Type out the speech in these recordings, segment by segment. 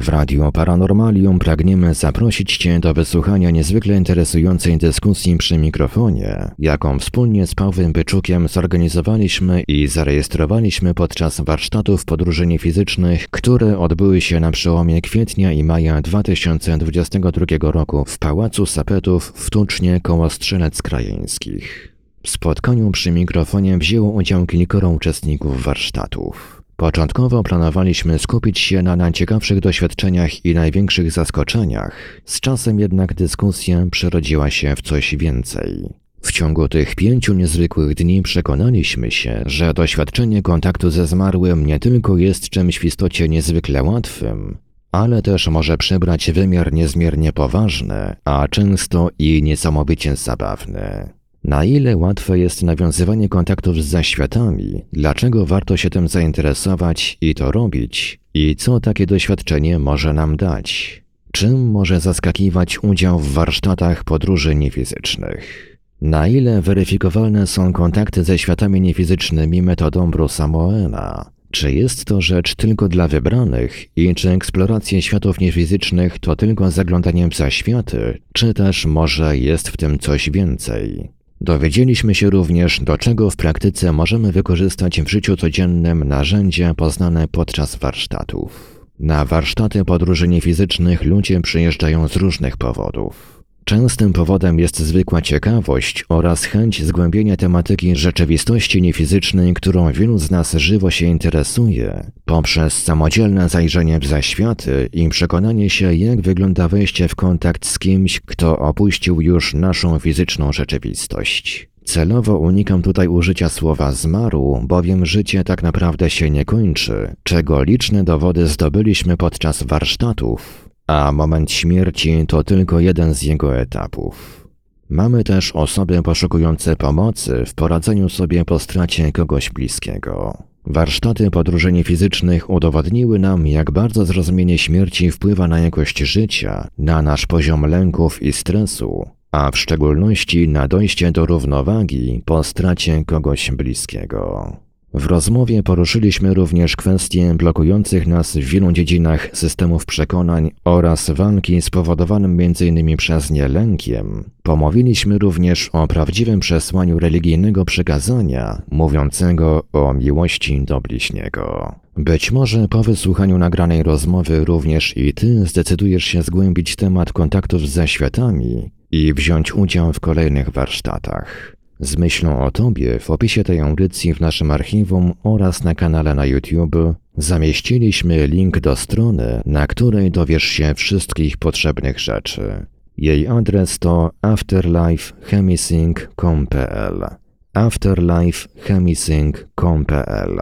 W Radio Paranormalium pragniemy zaprosić Cię do wysłuchania niezwykle interesującej dyskusji przy mikrofonie, jaką wspólnie z Pawłem Byczukiem zorganizowaliśmy i zarejestrowaliśmy podczas warsztatów podróży niefizycznych, które odbyły się na przełomie kwietnia i maja 2022 roku w Pałacu Sapetów w Tucznie koło Strzelec Krajeńskich. W spotkaniu przy mikrofonie wzięło udział kilkoro uczestników warsztatów. Początkowo planowaliśmy skupić się na najciekawszych doświadczeniach i największych zaskoczeniach, z czasem jednak dyskusja przerodziła się w coś więcej. W ciągu tych pięciu niezwykłych dni przekonaliśmy się, że doświadczenie kontaktu ze zmarłym nie tylko jest czymś w istocie niezwykle łatwym, ale też może przybrać wymiar niezmiernie poważny, a często i niesamowicie zabawny. Na ile łatwe jest nawiązywanie kontaktów z zaświatami, dlaczego warto się tym zainteresować i to robić, i co takie doświadczenie może nam dać? Czym może zaskakiwać udział w warsztatach podróży niefizycznych? Na ile weryfikowalne są kontakty ze światami niefizycznymi metodą Bruce'a Moena? Czy jest to rzecz tylko dla wybranych i czy eksploracje światów niefizycznych to tylko zaglądaniem za światy, czy też może jest w tym coś więcej? Dowiedzieliśmy się również, do czego w praktyce możemy wykorzystać w życiu codziennym narzędzia poznane podczas warsztatów. Na warsztaty podróży niefizycznych ludzie przyjeżdżają z różnych powodów. Częstym powodem jest zwykła ciekawość oraz chęć zgłębienia tematyki rzeczywistości niefizycznej, którą wielu z nas żywo się interesuje, poprzez samodzielne zajrzenie w zaświaty i przekonanie się, jak wygląda wejście w kontakt z kimś, kto opuścił już naszą fizyczną rzeczywistość. Celowo unikam tutaj użycia słowa zmarł, bowiem życie tak naprawdę się nie kończy, czego liczne dowody zdobyliśmy podczas warsztatów, a moment śmierci to tylko jeden z jego etapów. Mamy też osoby poszukujące pomocy w poradzeniu sobie po stracie kogoś bliskiego. Warsztaty podróżeni fizycznych udowodniły nam, jak bardzo zrozumienie śmierci wpływa na jakość życia, na nasz poziom lęków i stresu, a w szczególności na dojście do równowagi po stracie kogoś bliskiego. W rozmowie poruszyliśmy również kwestie blokujących nas w wielu dziedzinach systemów przekonań oraz walki spowodowanym m.in. przez nie lękiem. Pomówiliśmy również o prawdziwym przesłaniu religijnego przekazania, mówiącego o miłości do bliźniego. Być może po wysłuchaniu nagranej rozmowy również i ty zdecydujesz się zgłębić temat kontaktów z zaświatami i wziąć udział w kolejnych warsztatach. Z myślą o Tobie w opisie tej audycji w naszym archiwum oraz na kanale na YouTube zamieściliśmy link do strony, na której dowiesz się wszystkich potrzebnych rzeczy. Jej adres to afterlifechemisync.com.pl afterlifechemisync.com.pl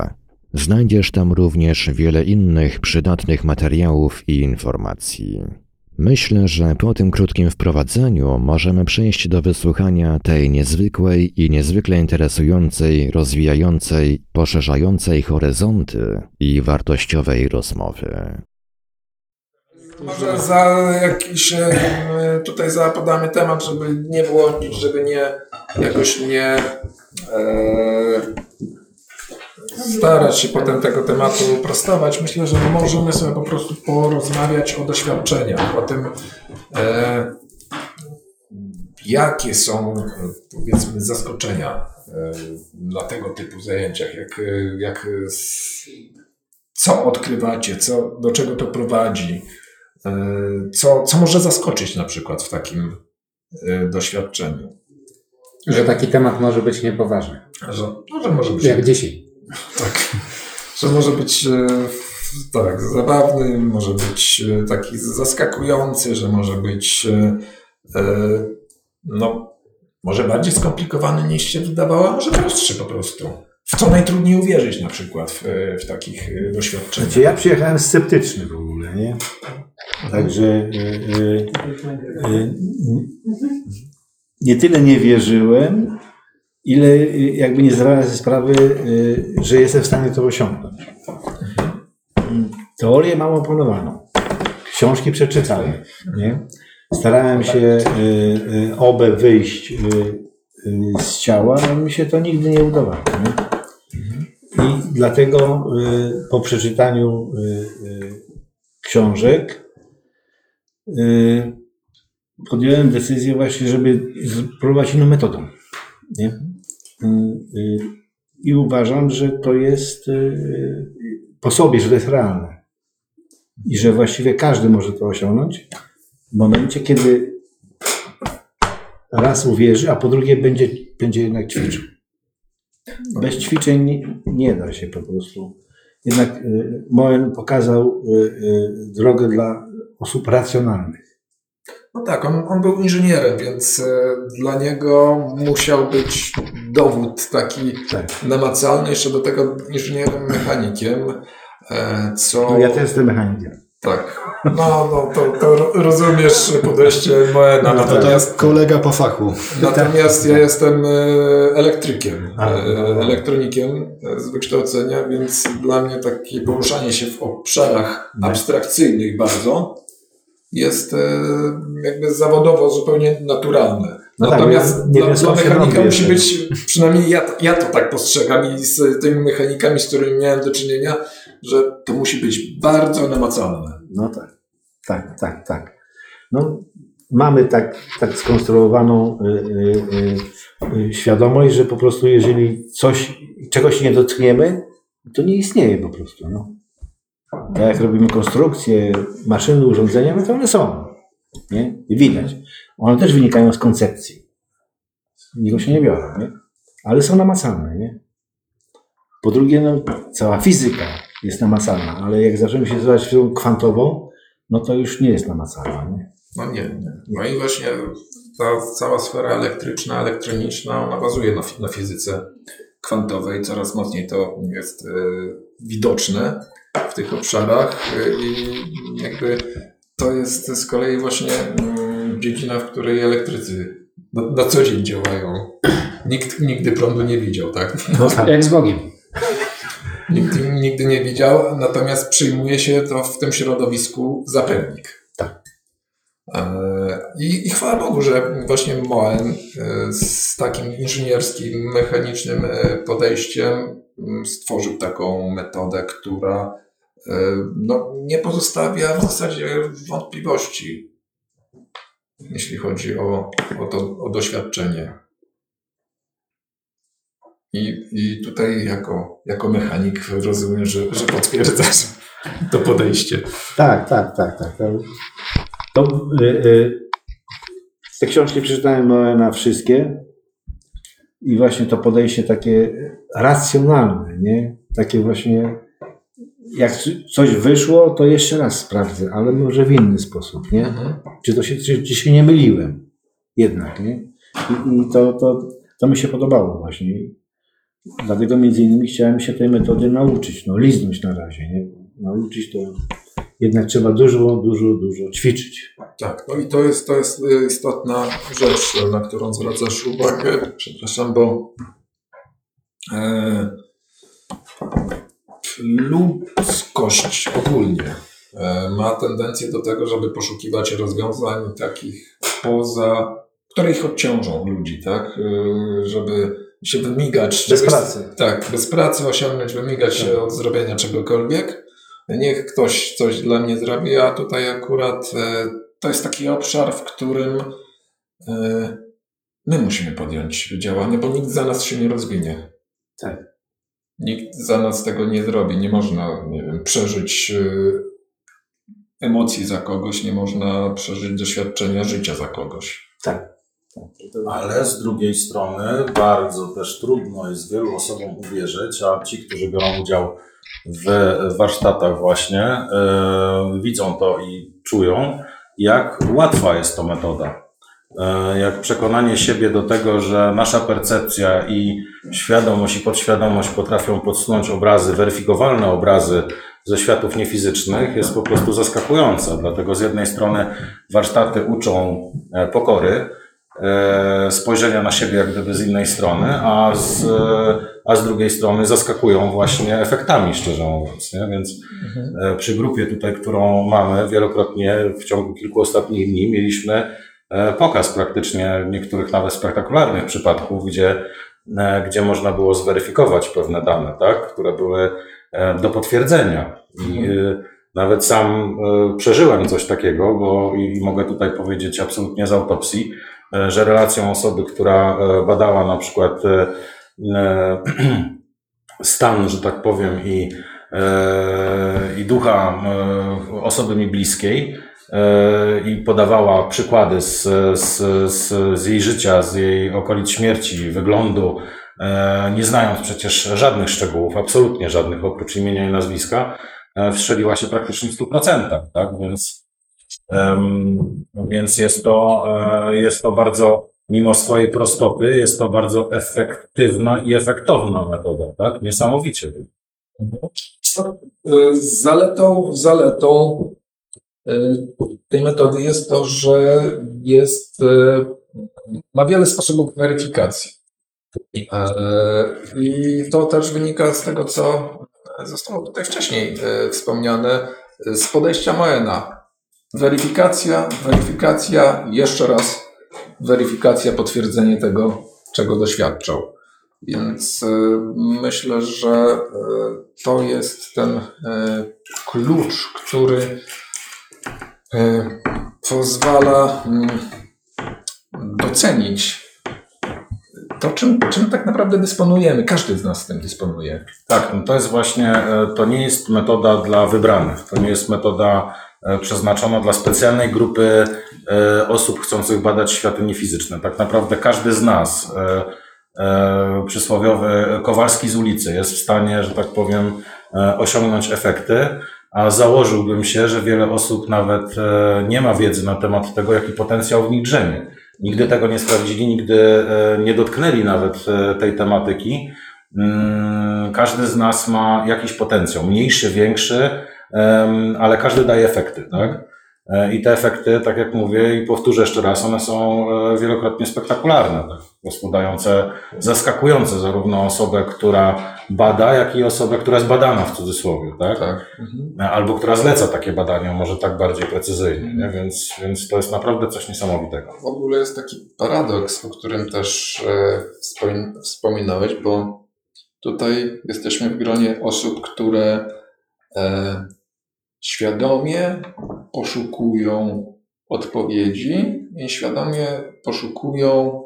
Znajdziesz tam również wiele innych przydatnych materiałów i informacji. Myślę, że po tym krótkim wprowadzeniu możemy przejść do wysłuchania tej niezwykłej i niezwykle interesującej, rozwijającej, poszerzającej horyzonty i wartościowej rozmowy. Może za jakiś e, tutaj zapadamy temat, żeby nie było, żeby nie jakoś nie e, starać się potem tego tematu prostować. Myślę, że możemy sobie po prostu porozmawiać o doświadczeniach, o tym, e, jakie są, powiedzmy, zaskoczenia e, na tego typu zajęciach, jak, jak, co odkrywacie, co, do czego to prowadzi, e, co, co może zaskoczyć na przykład w takim e, doświadczeniu. Że taki temat może być niepoważny. Że, no, że może być. Jak dzisiaj. Tak. Że może być e, tak, zabawny, może być e, taki zaskakujący, że może być e, no, może bardziej skomplikowany niż się wydawało, a może prostszy po prostu. W co najtrudniej uwierzyć na przykład w, w takich doświadczeniach. Znaczy ja przyjechałem sceptyczny w ogóle, nie? Także y, nie tyle nie wierzyłem, ile y, jakby nie zdawałem sobie sprawy, y, że jestem w stanie to osiągnąć. Teorię mam opanowaną. Książki przeczytałem. Nie? Starałem się y, obę wyjść z ciała, ale mi się to nigdy nie udawało. Nie? I dlatego po przeczytaniu książek podjąłem decyzję właśnie, żeby spróbować inną metodą. Nie? Y, y, I uważam, że to jest y, po sobie, że to jest realne. I że właściwie każdy może to osiągnąć w momencie, kiedy raz uwierzy, a po drugie będzie, będzie jednak ćwiczył. Bez ćwiczeń nie, da się po prostu. Jednak Moen pokazał drogę dla osób racjonalnych. No tak, on, on był inżynierem, więc e, dla niego musiał być dowód taki Tak. namacalny, jeszcze do tego inżynierem mechanikiem, e, co... No, ja też jestem mechanikiem. Tak, no, no to, to ro- rozumiesz podejście Moena, No tak. natomiast, Kolega po fachu. natomiast ja jestem e, elektrykiem, A, no, no. elektronikiem z wykształcenia, więc dla mnie takie poruszanie się w obszarach No. abstrakcyjnych bardzo jest e, jakby zawodowo zupełnie naturalne. No tak, Natomiast nie dla, dla mechanika musi być, przynajmniej ja, ja to tak postrzegam i z tymi mechanikami, z którymi miałem do czynienia, że to musi być bardzo namacalne. No tak, tak, tak, tak. No, mamy tak, tak skonstruowaną y, y, y, świadomość, że po prostu jeżeli coś, czegoś nie dotkniemy, to nie istnieje po prostu. No. A jak robimy konstrukcje, maszyny, urządzenia, no to one są. Nie? I widać. One też wynikają z koncepcji. Niego się nie biorą, nie? ale są namacalne. Nie? Po drugie, no, cała fizyka jest namacalna, ale jak zaczniemy się nazywać fizyką kwantową, no to już nie jest namacalna. Nie? No nie, nie. No i właśnie ta cała sfera elektryczna, elektroniczna, ona bazuje na, na fizyce kwantowej. Coraz mocniej to jest e, widoczne w tych obszarach e, i jakby to jest z kolei właśnie mm, dziedzina, w której elektrycy na, na co dzień działają. Nikt nigdy prądu nie widział, tak? No tak. Jak z Bogiem. Nigdy, nigdy nie widział, natomiast przyjmuje się to w tym środowisku za pewnik. Tak. E, I, I chwała Bogu, że właśnie Moen e, z takim inżynierskim, mechanicznym e, podejściem m, stworzył taką metodę, która no, nie pozostawia w zasadzie wątpliwości, jeśli chodzi o, o, to, o doświadczenie. I, I tutaj jako, jako mechanik rozumiem, że, że potwierdzasz to podejście. Tak, tak, tak, tak. To, y, y, te książki przeczytałem Moena wszystkie i właśnie to podejście takie racjonalne, nie? Takie właśnie jak coś wyszło, to jeszcze raz sprawdzę, ale może w inny sposób, nie? Czy to się, czy, czy się nie myliłem jednak, nie? I, i to, to, to mi się podobało właśnie. Dlatego między innymi chciałem się tej metody nauczyć, no liznąć na razie, nie? Nauczyć to jednak trzeba dużo, dużo, dużo ćwiczyć. Tak, no i to jest, to jest y, istotna rzecz, na którą zwracasz uwagę. Przepraszam, bo e, ludzkość ogólnie e, ma tendencję do tego, żeby poszukiwać rozwiązań takich poza, które ich odciążą ludzi, tak? E, żeby się wymigać. Bez czegoś- pracy. Tak, bez pracy osiągnąć, wymigać się od zrobienia czegokolwiek. Niech ktoś coś dla mnie zrobi, a tutaj akurat e, to jest taki obszar, w którym my musimy podjąć działanie, bo nikt za nas się nie rozwinie. Tak. Nikt za nas tego nie zrobi. Nie można nie wiem, przeżyć e, emocji za kogoś, nie można przeżyć doświadczenia życia za kogoś. Tak. Ale z drugiej strony bardzo też trudno jest wielu osobom uwierzyć, a ci, którzy biorą udział w warsztatach właśnie, e, widzą to i czują, jak łatwa jest to metoda. E, jak przekonanie siebie do tego, że nasza percepcja i świadomość i podświadomość potrafią podsunąć obrazy, weryfikowalne obrazy ze światów niefizycznych jest po prostu zaskakujące. Dlatego z jednej strony warsztaty uczą e, pokory, e, spojrzenia na siebie jak gdyby z innej strony, a z, a z drugiej strony zaskakują właśnie efektami, szczerze mówiąc. Nie? Więc e, przy grupie tutaj, którą mamy wielokrotnie w ciągu kilku ostatnich dni mieliśmy pokaz praktycznie niektórych nawet spektakularnych przypadków, gdzie, e, gdzie można było zweryfikować pewne dane, tak? które były e, do potwierdzenia. I e, Nawet sam e, przeżyłem coś takiego, bo i mogę tutaj powiedzieć absolutnie z autopsji, e, że relacją osoby, która e, badała na przykład stan, że tak powiem, i, i ducha osoby mi bliskiej, i podawała przykłady z, z, z, z jej życia, z jej okolic śmierci, wyglądu, nie znając przecież żadnych szczegółów, absolutnie żadnych oprócz imienia i nazwiska, E, wstrzeliła się praktycznie w 100%, tak? Więc, więc jest to, e, jest to bardzo, mimo swojej prostoty, jest to bardzo efektywna i efektowna metoda, tak? Niesamowicie. Zaletą, zaletą e, tej metody jest to, że jest, ma wiele sposobów weryfikacji. I to też wynika z tego, co zostało tutaj wcześniej e, wspomniane, e, z podejścia Moena. Weryfikacja, weryfikacja, jeszcze raz weryfikacja, potwierdzenie tego, czego doświadczał. Więc e, myślę, że to jest ten klucz, który pozwala mm, docenić to czym, czym tak naprawdę dysponujemy? Każdy z nas tym dysponuje. Tak, no to jest właśnie, e, to nie jest metoda dla wybranych, to nie jest metoda e, przeznaczona dla specjalnej grupy e, osób chcących badać światy niefizyczne. Tak naprawdę każdy z nas, przysłowiowy Kowalski z ulicy, jest w stanie, że tak powiem, osiągnąć efekty, a założyłbym się, że wiele osób nawet nie ma wiedzy na temat tego, jaki potencjał w nich drzemie. Nigdy tego nie sprawdzili, nigdy e, nie dotknęli nawet e, tej tematyki. Mm, każdy z nas ma jakiś potencjał, mniejszy, większy, ale każdy daje efekty, tak? E, I te efekty, tak jak mówię i powtórzę jeszcze raz, one są wielokrotnie spektakularne, tak? zaskakujące zarówno osobę, która bada, jak i osobę, która jest badana w cudzysłowie, tak? tak. Mhm. Albo która zleca takie badania, może tak bardziej precyzyjnie, nie? Więc, więc to jest naprawdę coś niesamowitego. W ogóle jest taki paradoks, o którym też e, wspominałeś, bo tutaj jesteśmy w gronie osób, które e, świadomie poszukują odpowiedzi i świadomie poszukują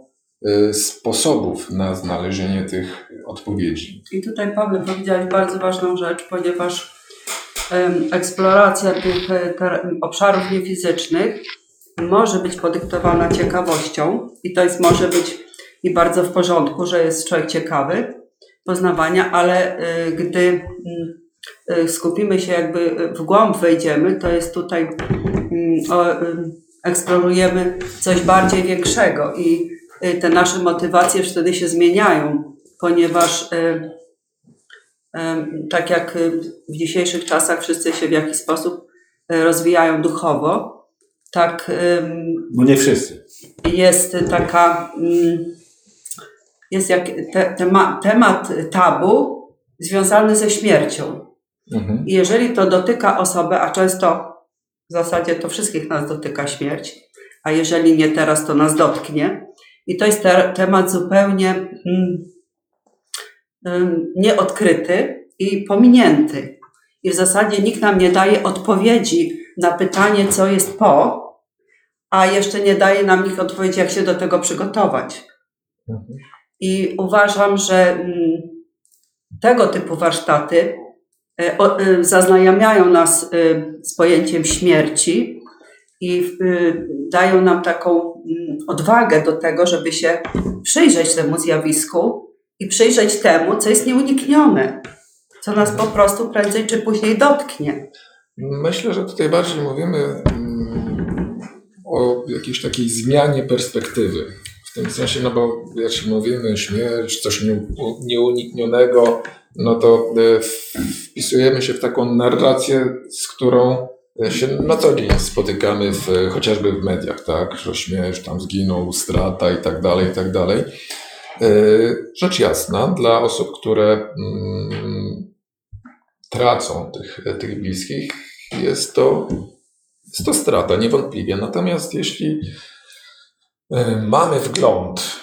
Y, sposobów na znalezienie tych odpowiedzi. I tutaj Paweł powiedziałeś bardzo ważną rzecz, ponieważ eksploracja tych e, obszarów niefizycznych może być podyktowana ciekawością i to jest może być i bardzo w porządku, że jest człowiek ciekawy poznawania, ale e, gdy mm, skupimy się jakby w głąb wejdziemy, to jest tutaj mm, eksplorujemy coś bardziej większego i te nasze motywacje wtedy się zmieniają, ponieważ tak jak w dzisiejszych czasach wszyscy się w jakiś sposób rozwijają duchowo, tak. No nie wszyscy. Jest taka. Mm, jest jak te, tema, temat tabu związany ze śmiercią. Mhm. I jeżeli to dotyka osoby, a często w zasadzie to wszystkich nas dotyka śmierć, a jeżeli nie teraz, to nas dotknie, i to jest te, temat zupełnie mm, nieodkryty i pominięty. I w zasadzie nikt nam nie daje odpowiedzi na pytanie, co jest po, a jeszcze nie daje nam ich odpowiedzi, jak się do tego przygotować. I uważam, że mm, tego typu warsztaty zaznajamiają nas e, z pojęciem śmierci, i dają nam taką mm, odwagę do tego, żeby się przyjrzeć temu zjawisku i przyjrzeć temu, co jest nieuniknione, co nas po prostu prędzej czy później dotknie. Myślę, że tutaj bardziej mówimy mm, o jakiejś takiej zmianie perspektywy. W tym sensie, no bo jak mówimy śmierć, coś nieuniknionego, no to y, wpisujemy się w taką narrację, z którą się na co dzień spotykamy w, chociażby w mediach, tak, że śmierć tam zginął, strata i tak dalej, i tak dalej. E, rzecz jasna, dla osób, które mm, tracą tych, tych bliskich, jest to, jest to strata, niewątpliwie. Natomiast jeśli e, mamy wgląd,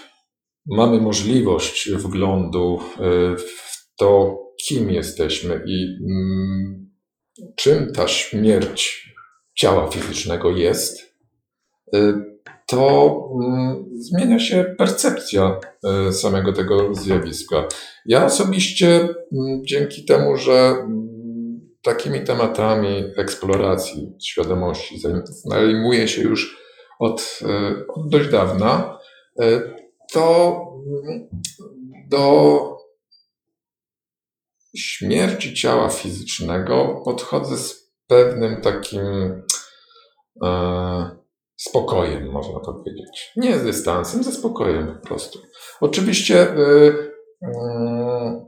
mamy możliwość wglądu e, w to, kim jesteśmy i mm, czym ta śmierć ciała fizycznego jest, y, to mm, zmienia się percepcja y, samego tego zjawiska. Ja osobiście mm, dzięki temu, że mm, takimi tematami eksploracji świadomości zajmuję się już od, y, od dość dawna, to do śmierci ciała fizycznego podchodzę z pewnym takim e, spokojem, można powiedzieć. Nie z dystansem, ze spokojem po prostu. Oczywiście e, e,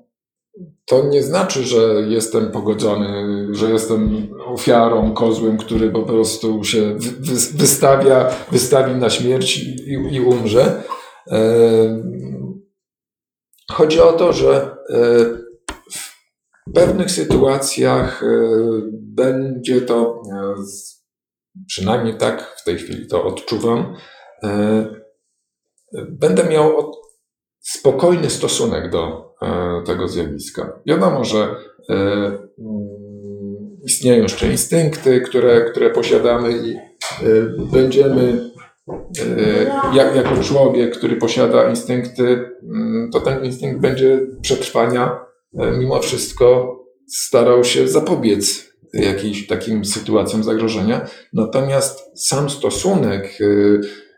to nie znaczy, że jestem pogodzony, że jestem ofiarą, kozłem, który po prostu się wy, wystawia, wystawi na śmierć i, i umrze. E, chodzi o to, że e, w pewnych sytuacjach e, będzie to, e, przynajmniej tak w tej chwili to odczuwam, e, będę miał spokojny stosunek do tego zjawiska. Wiadomo, że mm, istnieją jeszcze instynkty, które, które posiadamy i będziemy jak, jako człowiek, który posiada instynkty, mm, to ten instynkt będzie przetrwania mimo wszystko starał się zapobiec jakimś takim sytuacjom zagrożenia. Natomiast sam stosunek e,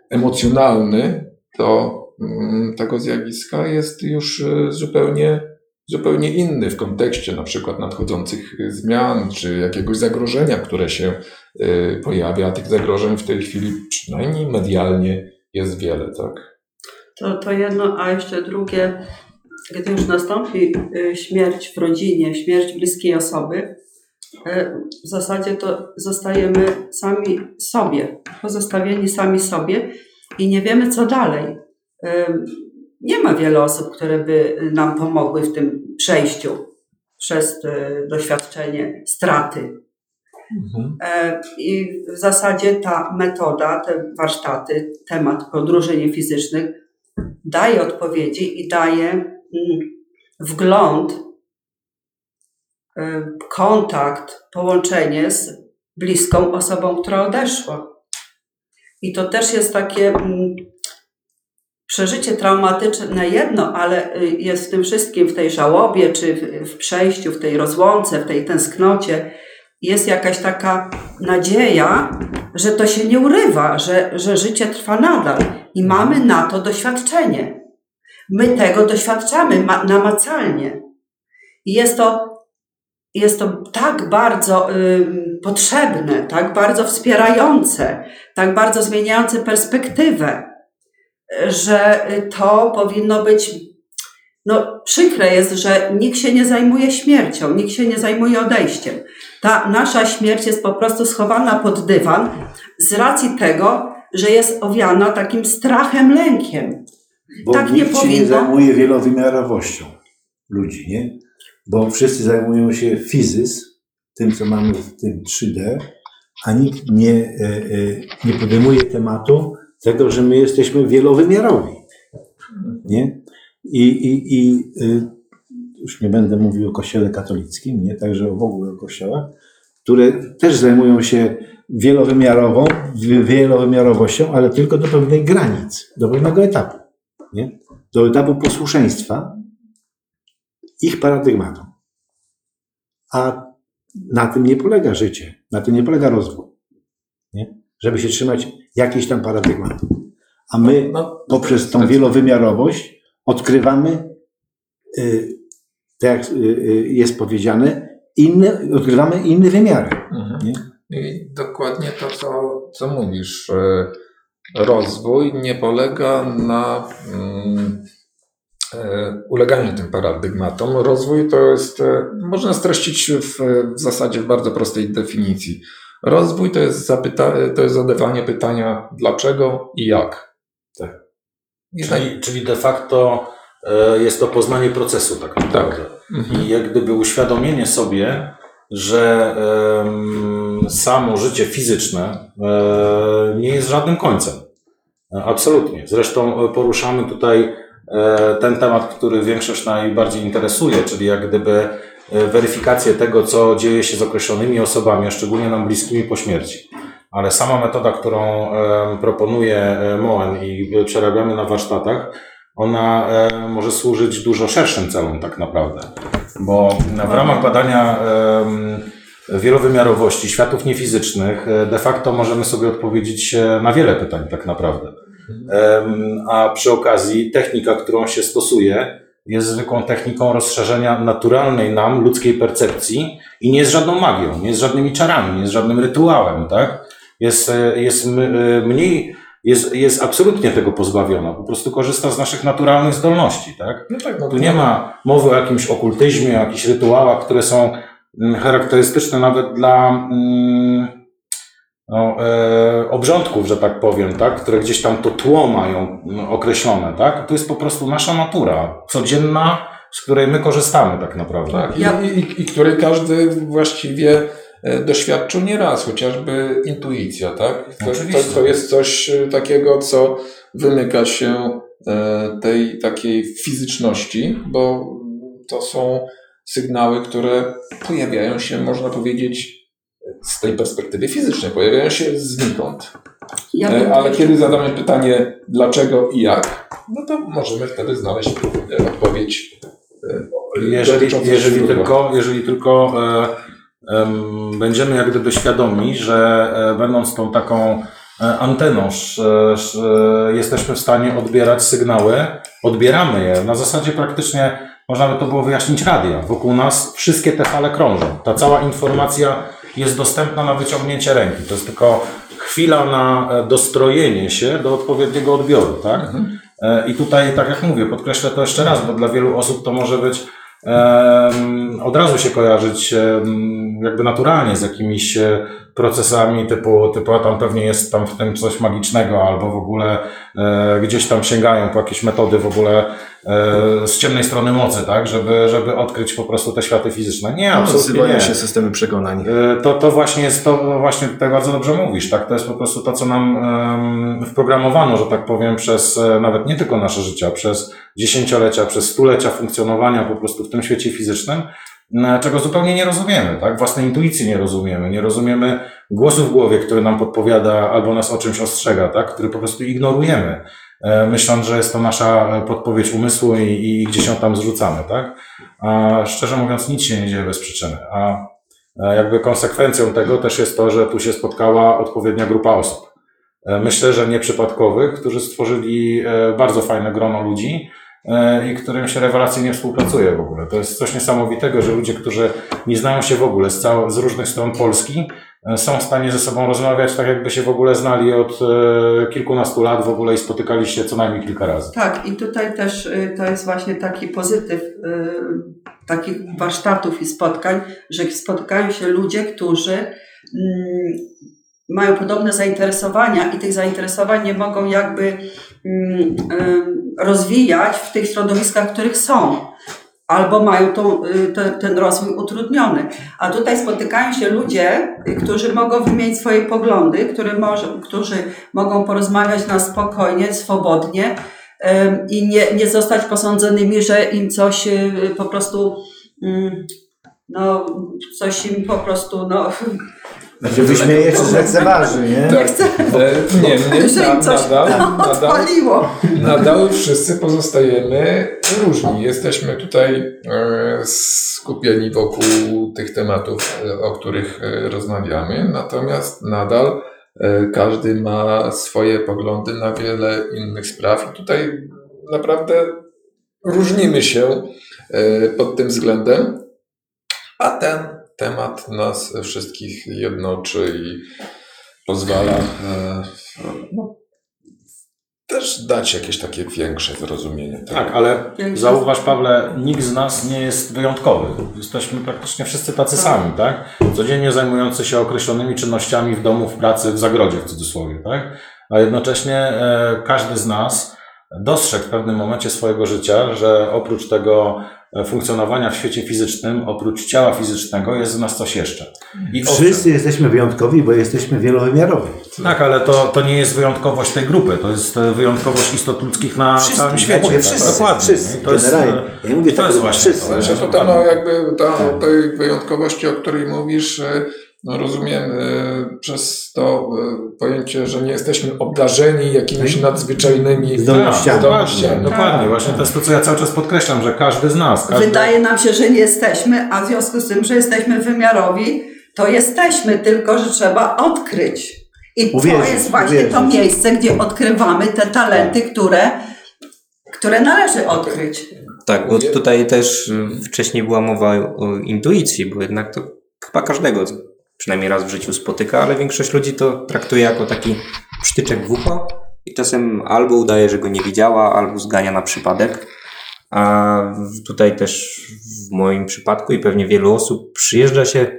emocjonalny do mm, tego zjawiska jest już e, zupełnie, zupełnie inny w kontekście na przykład nadchodzących zmian czy jakiegoś zagrożenia, które się pojawia. A tych zagrożeń w tej chwili przynajmniej medialnie jest wiele, tak? To, to jedno, a jeszcze drugie, gdy już nastąpi y, śmierć w rodzinie, śmierć bliskiej osoby, y, w zasadzie to zostajemy sami sobie, pozostawieni sami sobie i nie wiemy, co dalej. Y, nie ma wiele osób, które by nam pomogły w tym przejściu przez doświadczenie straty. Mhm. I w zasadzie ta metoda, te warsztaty, temat podróży niefizycznych daje odpowiedzi i daje wgląd, y, kontakt, połączenie z bliską osobą, która odeszła. I to też jest takie mm, przeżycie traumatyczne jedno, ale y, jest w tym wszystkim, w tej żałobie, czy w, przejściu, w tej rozłące, w tej tęsknocie, jest jakaś taka nadzieja, że to się nie urywa, że, że życie trwa nadal i mamy na to doświadczenie. My tego doświadczamy namacalnie. I jest to, jest to tak bardzo y, potrzebne, tak bardzo wspierające, tak bardzo zmieniające perspektywę, że to powinno być. No, przykre jest, że nikt się nie zajmuje śmiercią, nikt się nie zajmuje odejściem. Ta nasza śmierć jest po prostu schowana pod dywan z racji tego, że jest owiana takim strachem, lękiem. Bo tak nikt nie się nie zajmuje wielowymiarowością ludzi, nie? Bo wszyscy zajmują się fizys, tym co mamy w tym 3D, a nikt nie, e, e, nie podejmuje tematu tego, że my jesteśmy wielowymiarowi. Nie? I, i, i y, już nie będę mówił o kościele katolickim, nie? także w ogóle o kościołach, które też zajmują się wielowymiarową, wielowymiarowością, ale tylko do pewnej granic, do pewnego etapu nie? do etapu posłuszeństwa ich paradygmatu. A na tym nie polega życie, na tym nie polega rozwój. Nie? Żeby się trzymać jakiejś tam paradygmatu. A my no, no, poprzez tą wielowymiarowość odkrywamy, y, tak jak y, y, jest powiedziane, inne, odkrywamy inne wymiary. Mhm. Dokładnie to, co, co mówisz rozwój nie polega na mm, e, uleganiu tym paradygmatom. Rozwój to jest, e, można streścić w, w zasadzie w bardzo prostej definicji. Rozwój to jest, zapyta, to jest zadawanie pytania dlaczego i jak. Tak. czyli, czyli de facto e, jest to poznanie procesu tak naprawdę. Tak. Mhm. I jak gdyby uświadomienie sobie, że samo życie fizyczne e, nie jest żadnym końcem. Absolutnie. Zresztą poruszamy tutaj e, ten temat, który większość najbardziej interesuje, czyli jak gdyby e, weryfikację tego, co dzieje się z określonymi osobami, a szczególnie nam bliskimi po śmierci. Ale sama metoda, którą e, proponuje e, Moen i e, przerabiamy na warsztatach, ona e, może służyć dużo szerszym celom tak naprawdę. Bo w ramach badania wielowymiarowości światów niefizycznych e, de facto możemy sobie odpowiedzieć e, na wiele pytań tak naprawdę. A przy okazji technika, którą się stosuje, jest zwykłą techniką rozszerzenia naturalnej nam ludzkiej percepcji i nie jest żadną magią, nie jest żadnymi czarami, nie jest żadnym rytuałem, tak? Jest, e, jest e, mniej, jest, jest absolutnie tego pozbawiona, po prostu korzysta z naszych naturalnych zdolności, tak? No tak, no Tu nie ma mowy o jakimś okultyzmie, o jakichś rytuałach, które są mm, charakterystyczne nawet dla mm, no, e, obrządków, że tak powiem, tak? które gdzieś tam to tło mają mm, określone. Tak? To jest po prostu nasza natura, codzienna, z której my korzystamy tak naprawdę. Tak, i, Ja- i, i, i której każdy właściwie e, doświadczył nieraz, chociażby intuicja, tak? To, to, Oczywiście. to jest coś e, takiego, co wymyka się e, tej takiej fizyczności, bo to są sygnały, które pojawiają się, można powiedzieć, z tej perspektywy fizycznej, pojawiają się znikąd. Ja E, bym Ale kiedy zadamy pytanie dlaczego i jak, no to możemy wtedy znaleźć e, odpowiedź. e, Jeżeli, jeżeli, tylko, jeżeli tylko e, em, będziemy jak gdyby świadomi, że e, będąc tą taką e, anteną, sz, sz, e, jesteśmy w stanie odbierać sygnały, odbieramy je. Na zasadzie praktycznie można by to było wyjaśnić radia. Wokół nas wszystkie te fale krążą. Ta cała informacja jest dostępna na wyciągnięcie ręki. To jest tylko chwila na e, dostrojenie się do odpowiedniego odbioru, tak? E, I tutaj, tak jak mówię, podkreślę to jeszcze raz, bo dla wielu osób to może być od razu się kojarzyć jakby naturalnie z jakimiś e, procesami typu, typu a tam pewnie jest tam w tym coś magicznego, albo w ogóle e, gdzieś tam sięgają po jakieś metody w ogóle e, z ciemnej strony mocy, tak, żeby, żeby odkryć po prostu te światy fizyczne. Nie, absolutnie Odzywają nie. się systemy przekonań. E, To, to właśnie jest to, no właśnie tutaj bardzo dobrze mówisz, tak? To jest po prostu to, co nam em, wprogramowano, że tak powiem, przez e, nawet nie tylko nasze życia, przez dziesięciolecia, przez stulecia funkcjonowania po prostu w tym świecie fizycznym, czego zupełnie nie rozumiemy, tak? Własnej intuicji nie rozumiemy, nie rozumiemy głosu w głowie, który nam podpowiada albo nas o czymś ostrzega, tak? Który po prostu ignorujemy, e, myśląc, że jest to nasza podpowiedź umysłu i, i gdzieś ją tam zrzucamy, tak? A szczerze mówiąc, nic się nie dzieje bez przyczyny. A E, Jakby konsekwencją tego też jest to, że tu się spotkała odpowiednia grupa osób. E, Myślę, że nieprzypadkowych, którzy stworzyli bardzo fajne grono ludzi i którym się rewelacyjnie współpracuje w ogóle. To jest coś niesamowitego, że ludzie, którzy nie znają się w ogóle z, cał- z różnych stron Polski, e, są w stanie ze sobą rozmawiać tak, jakby się w ogóle znali od e, kilkunastu lat w ogóle i spotykali się co najmniej kilka razy. Tak, i tutaj też to jest właśnie taki pozytyw takich warsztatów i spotkań, że spotykają się ludzie, którzy mm, mają podobne zainteresowania i tych zainteresowań nie mogą jakby mm, rozwijać w tych środowiskach, w których są. Albo mają tą, y, te, ten rozwój utrudniony. A tutaj spotykają się ludzie, którzy mogą wymienić swoje poglądy, które może, którzy mogą porozmawiać na spokojnie, swobodnie, i nie, nie zostać posądzonymi, że im coś y, po prostu, mm, no, coś im po prostu, no, Znaczy wyśmieje czy lekceważy, nie? nie chce, E, Nie, mnie że na, nadal, nadal, odpaliło. nadal wszyscy pozostajemy różni. Jesteśmy tutaj e, skupieni wokół tych tematów, e, o których e, rozmawiamy, natomiast nadal e, każdy ma swoje poglądy na wiele innych spraw i tutaj naprawdę różnimy się pod tym względem, a ten temat nas wszystkich jednoczy i pozwala e, no, też dać jakieś takie większe zrozumienie. tego. Tak, ale zauważ, Pawle, nikt z nas nie jest wyjątkowy. Jesteśmy praktycznie wszyscy tacy sami, tak? Codziennie zajmujący się określonymi czynnościami w domu, w pracy, w zagrodzie w cudzysłowie, tak? A jednocześnie e, każdy z nas dostrzegł w pewnym momencie swojego życia, że oprócz tego funkcjonowania w świecie fizycznym, oprócz ciała fizycznego, jest w nas coś jeszcze. I owszem, Wszyscy jesteśmy wyjątkowi, bo jesteśmy wielowymiarowi. Tak, ale to, to nie jest wyjątkowość tej grupy, to jest e, wyjątkowość istot ludzkich na Wszyscy, całym ja świecie. mówię tak, wszyscy, dokładnie. wszyscy, to jest, generalnie. e, Ja mówię to tak, jest właśnie wszyscy. to, Że to, to no, jakby ta, tej wyjątkowości, o której mówisz, e, no rozumiem e, przez to e, pojęcie, że nie jesteśmy obdarzeni jakimiś nadzwyczajnymi Zdolnościami. Tak, zdolnościami. dokładnie, dokładnie. Właśnie to jest to, co ja cały czas podkreślam, że każdy z nas, każdy, Wydaje nam się, że nie jesteśmy, a w związku z tym, że jesteśmy wymiarowi, to jesteśmy, tylko że trzeba odkryć. I Uwierzyć, to jest właśnie to uwierzyć. miejsce, gdzie odkrywamy te talenty, które, które należy odkryć. Tak, bo tutaj też y, wcześniej była mowa o intuicji, bo jednak to chyba każdego przynajmniej raz w życiu spotyka, ale większość ludzi to traktuje jako taki psztyczek w ucho i czasem albo udaje, że go nie widziała, albo zgania na przypadek. A tutaj też w moim przypadku i pewnie wielu osób przyjeżdża się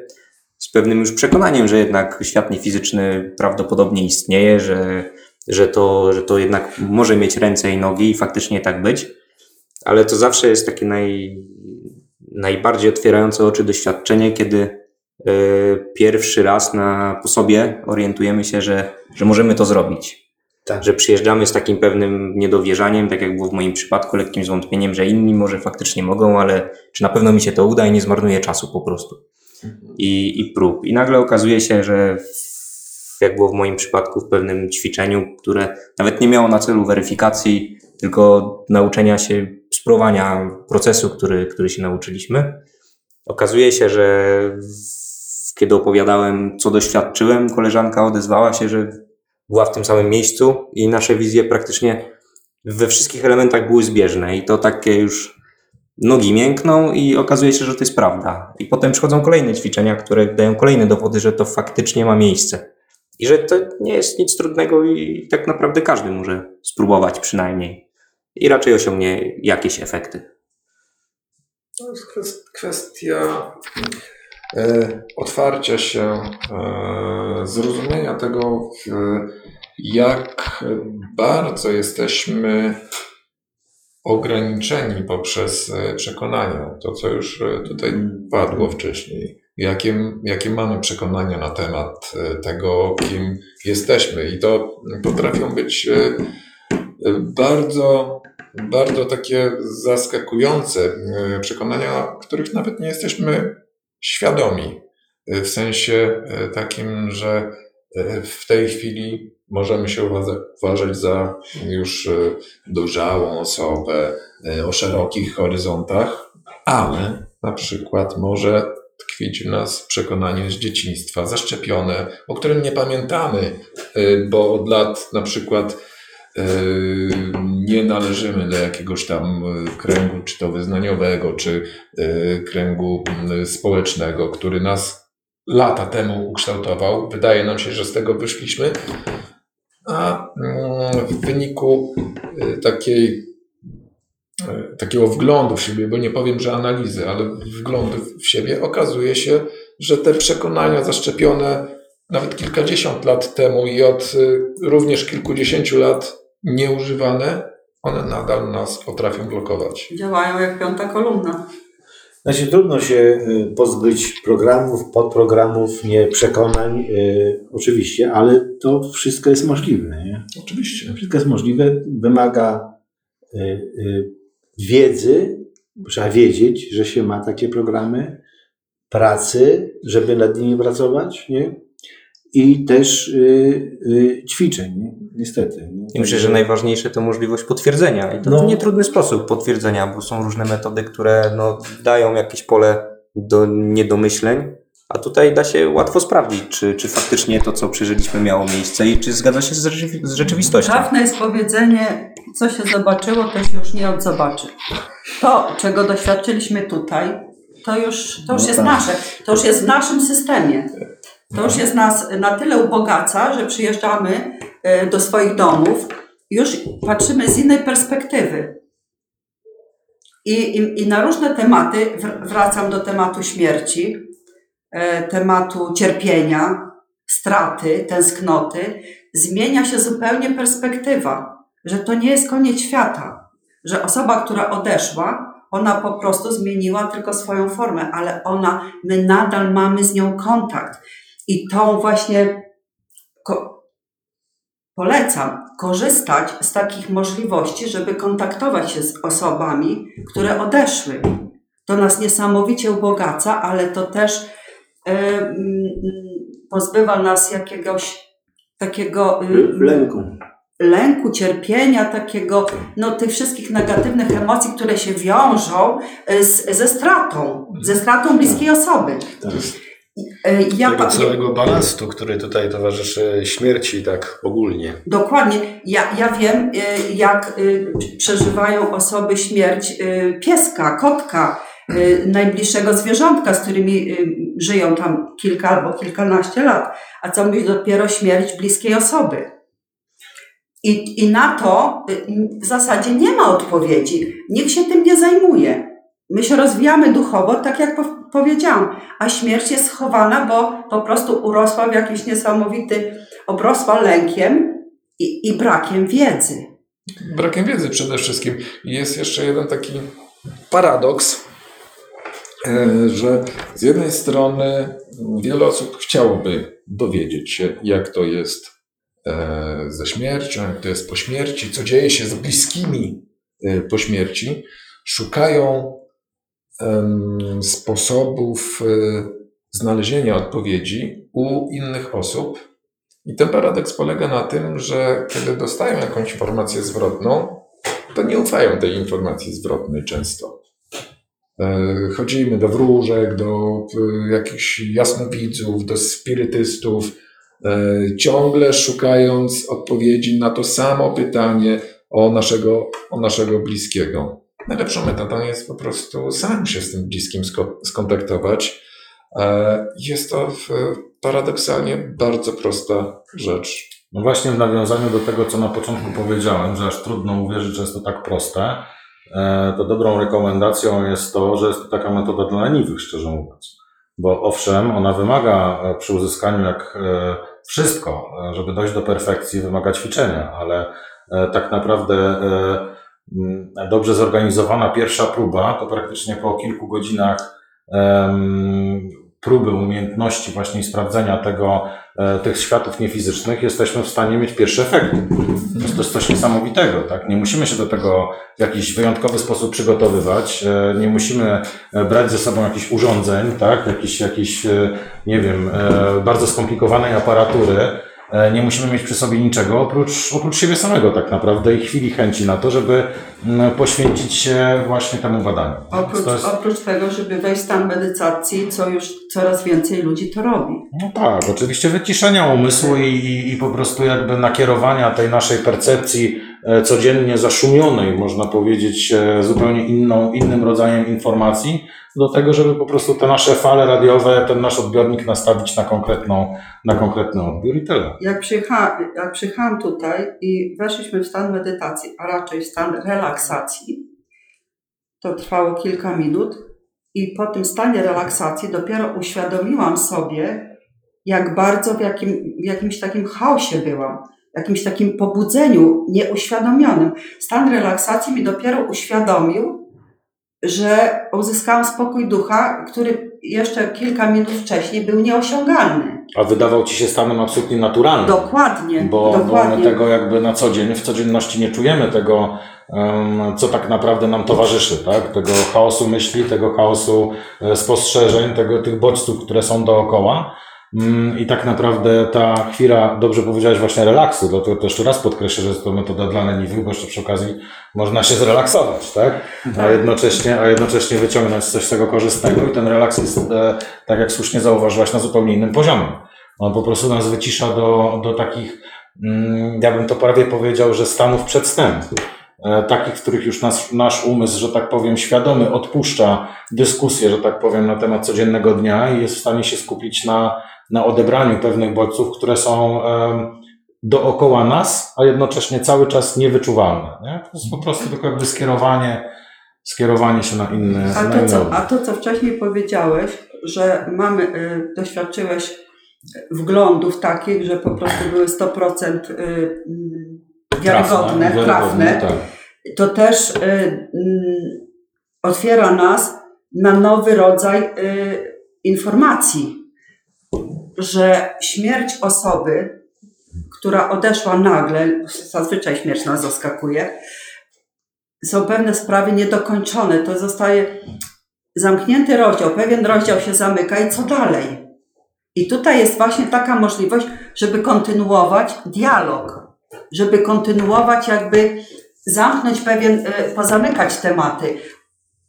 z pewnym już przekonaniem, że jednak świat niefizyczny prawdopodobnie istnieje, że, że, to, że to jednak może mieć ręce i nogi i faktycznie tak być ale to zawsze jest takie naj, najbardziej otwierające oczy doświadczenie, kiedy pierwszy raz na, po sobie orientujemy się, że, że możemy to zrobić. Tak. Że przyjeżdżamy z takim pewnym niedowierzaniem, tak jak było w moim przypadku, lekkim zwątpieniem, że inni może faktycznie mogą, ale czy na pewno mi się to uda i nie zmarnuję czasu po prostu. I, i prób. I nagle okazuje się, że w, jak było w moim przypadku, w pewnym ćwiczeniu, które nawet nie miało na celu weryfikacji, tylko nauczenia się spróbowania procesu, który, który się nauczyliśmy. Okazuje się, że w- kiedy opowiadałem, co doświadczyłem, koleżanka odezwała się, że była w tym samym miejscu i nasze wizje praktycznie we wszystkich elementach były zbieżne i to takie już nogi miękną i okazuje się, że to jest prawda. I potem przychodzą kolejne ćwiczenia, które dają kolejne dowody, że to faktycznie ma miejsce. I że to nie jest nic trudnego i tak naprawdę każdy może spróbować przynajmniej. I raczej osiągnie jakieś efekty. To jest kwes- kwestia otwarcia się, e, zrozumienia tego, e, jak bardzo jesteśmy ograniczeni poprzez e, przekonania. To, co już e, tutaj padło wcześniej. Jakie, jakie mamy przekonania na temat e, tego, kim jesteśmy. I to potrafią być e, e, bardzo bardzo takie zaskakujące e, przekonania, których nawet nie jesteśmy świadomi. E, W sensie e, takim, że e, w tej chwili możemy się uważa- uważać za już dojrzałą osobę o szerokich horyzontach, ale na przykład może tkwić w nas przekonanie z dzieciństwa, zaszczepione, o którym nie pamiętamy, bo od lat na przykład nie należymy do jakiegoś tam y, kręgu, czy to wyznaniowego, czy y, kręgu y, społecznego, który nas lata temu ukształtował. Wydaje nam się, że z tego wyszliśmy, a mm, w wyniku takiej takiego wglądu w siebie, bo nie powiem, że analizy, ale wglądu w siebie, okazuje się, że te przekonania zaszczepione nawet kilkadziesiąt lat temu i od również kilkudziesięciu lat nieużywane, one nadal nas potrafią blokować. Działają jak piąta kolumna. Znaczy trudno się y, pozbyć programów, podprogramów, nie przekonań, y, oczywiście, ale to wszystko jest możliwe. Nie? Oczywiście. Wszystko jest możliwe, wymaga y, y, wiedzy, trzeba wiedzieć, że się ma takie programy, pracy, żeby nad nimi pracować, nie? I też y, y, ćwiczeń, nie? niestety. Nie? I myślę, że najważniejsze to możliwość potwierdzenia. I to No. w nietrudny sposób potwierdzenia, bo są różne metody, które no, dają jakieś pole do niedomyśleń, a tutaj da się łatwo sprawdzić, czy, czy faktycznie to, co przeżyliśmy, miało miejsce i czy zgadza się z, rzeczywi- z rzeczywistością. Trafne jest powiedzenie, co się zobaczyło, to się już nie odzobaczy. To, czego doświadczyliśmy tutaj, to już, to już No jest tak. nasze. To już jest w naszym systemie. To już jest nas na tyle ubogaca, że przyjeżdżamy e, do swoich domów już patrzymy z innej perspektywy. I, i, i na różne tematy, wr- wracam do tematu śmierci, e, tematu cierpienia, straty, tęsknoty, zmienia się zupełnie perspektywa, że to nie jest koniec świata, że osoba, która odeszła, Ona po prostu zmieniła tylko swoją formę, ale ona, my nadal mamy z nią kontakt. I tą właśnie ko- polecam korzystać z takich możliwości, żeby kontaktować się z osobami, które odeszły. To nas niesamowicie ubogaca, ale to też e, mm, pozbywa nas jakiegoś takiego y, lęku. lęku, cierpienia, takiego, no tych wszystkich negatywnych emocji, które się wiążą y, z, ze stratą, ze stratą bliskiej osoby. Tak. Y, Ja, tego całego balastu, który tutaj towarzyszy śmierci tak ogólnie. Dokładnie. Ja, ja wiem, y, jak y, przeżywają osoby śmierć pieska, kotka, najbliższego zwierzątka, z którymi żyją tam kilka albo kilkanaście lat, a co mówić dopiero śmierć bliskiej osoby. I, I na to w zasadzie nie ma odpowiedzi. Nikt się tym nie zajmuje. My się rozwijamy duchowo, tak jak po, powiedziałam, a śmierć jest schowana, bo po prostu urosła w jakiś niesamowity, obrosła lękiem i, i brakiem wiedzy. Brakiem wiedzy przede wszystkim. Jest jeszcze jeden taki paradoks, e, że z jednej strony wiele osób chciałoby dowiedzieć się, jak to jest e, ze śmiercią, jak to jest po śmierci, co dzieje się z bliskimi e, po śmierci. Szukają sposobów e, znalezienia odpowiedzi u innych osób. I ten paradoks polega na tym, że kiedy dostają jakąś informację zwrotną, to nie ufają tej informacji zwrotnej często. E, Chodzimy do wróżek, do e, jakichś jasnowidzów, do spirytystów, ciągle szukając odpowiedzi na to samo pytanie o naszego, o naszego bliskiego. Najlepszą metodą jest po prostu sam się z tym bliskim sko- skontaktować. E, Jest to paradoksalnie bardzo prosta rzecz. No właśnie w nawiązaniu do tego, co na początku powiedziałem, że aż trudno uwierzyć, że jest to tak proste, e, to dobrą rekomendacją jest to, że jest to taka metoda dla leniwych, szczerze mówiąc. Bo owszem, ona wymaga e, przy uzyskaniu jak wszystko, żeby dojść do perfekcji, wymaga ćwiczenia, ale tak naprawdę dobrze zorganizowana pierwsza próba, to praktycznie po kilku godzinach próby umiejętności właśnie sprawdzenia tego, e, tych światów niefizycznych, jesteśmy w stanie mieć pierwsze efekty. To jest, coś niesamowitego, tak? Nie musimy się do tego w jakiś wyjątkowy sposób przygotowywać, e, nie musimy e, brać ze sobą jakichś urządzeń, tak? Jakiś, jakiś nie wiem, bardzo skomplikowanej aparatury. E, Nie musimy mieć przy sobie niczego oprócz, oprócz siebie samego tak naprawdę i chwili chęci na to, żeby mm, poświęcić się właśnie temu badaniu. Oprócz, jest- oprócz tego, żeby wejść w stan medytacji, co już coraz więcej ludzi to robi. No tak, oczywiście wyciszenia umysłu i, i, po prostu jakby nakierowania tej naszej percepcji codziennie zaszumionej, można powiedzieć, e, zupełnie inną, innym rodzajem informacji, do tego, żeby po prostu te nasze fale radiowe, ten nasz odbiornik nastawić na konkretną, na konkretny odbiór i tyle. Jak, przyjecha, jak przyjechałam tutaj i weszliśmy w stan medytacji, a raczej w stan relaksacji, to trwało kilka minut i po tym stanie relaksacji dopiero uświadomiłam sobie, jak bardzo w, jakim, w jakimś takim chaosie byłam, jakimś takim pobudzeniu nieuświadomionym. Stan relaksacji mi dopiero uświadomił, że uzyskałam spokój ducha, który jeszcze kilka minut wcześniej był nieosiągalny. A wydawał Ci się stanem absolutnie naturalnym. Dokładnie, bo, bo dokładnie. my tego jakby na co dzień, w codzienności nie czujemy tego, co tak naprawdę nam towarzyszy, tak? Tego chaosu myśli, tego chaosu e, spostrzeżeń, tego, tych bodźców, które są dookoła. Mm, I tak naprawdę ta chwila, dobrze powiedziałeś właśnie relaksu, dlatego to jeszcze raz podkreślę, że jest to metoda dla leniwych, bo jeszcze przy okazji można się zrelaksować, tak? A jednocześnie, a jednocześnie wyciągnąć coś z tego korzystnego i ten relaks jest, e, tak jak słusznie zauważyłaś, na zupełnie innym poziomie. On po prostu nas wycisza do, do takich, mm, ja bym to prawie powiedział, że stanów przedstępu. E, Takich, w których już nasz, nasz umysł, że tak powiem, świadomy odpuszcza dyskusję, że tak powiem, na temat codziennego dnia i jest w stanie się skupić na, na odebraniu pewnych bodźców, które są dookoła nas, a jednocześnie cały czas niewyczuwalne. Nie? To jest po prostu tylko jakby skierowanie, skierowanie się na inny, A na to, co, a to, co wcześniej powiedziałeś, że mamy, y, doświadczyłeś wglądów takich, że po prostu były 100% y, wiarygodne, trafne, tak. to też y, mm, otwiera nas na nowy rodzaj informacji, że śmierć osoby, która odeszła nagle, zazwyczaj śmierć nas zaskakuje, są pewne sprawy niedokończone. To zostaje zamknięty rozdział, pewien rozdział się zamyka i co dalej? I tutaj jest właśnie taka możliwość, żeby kontynuować dialog, żeby kontynuować jakby zamknąć pewien, y, pozamykać tematy,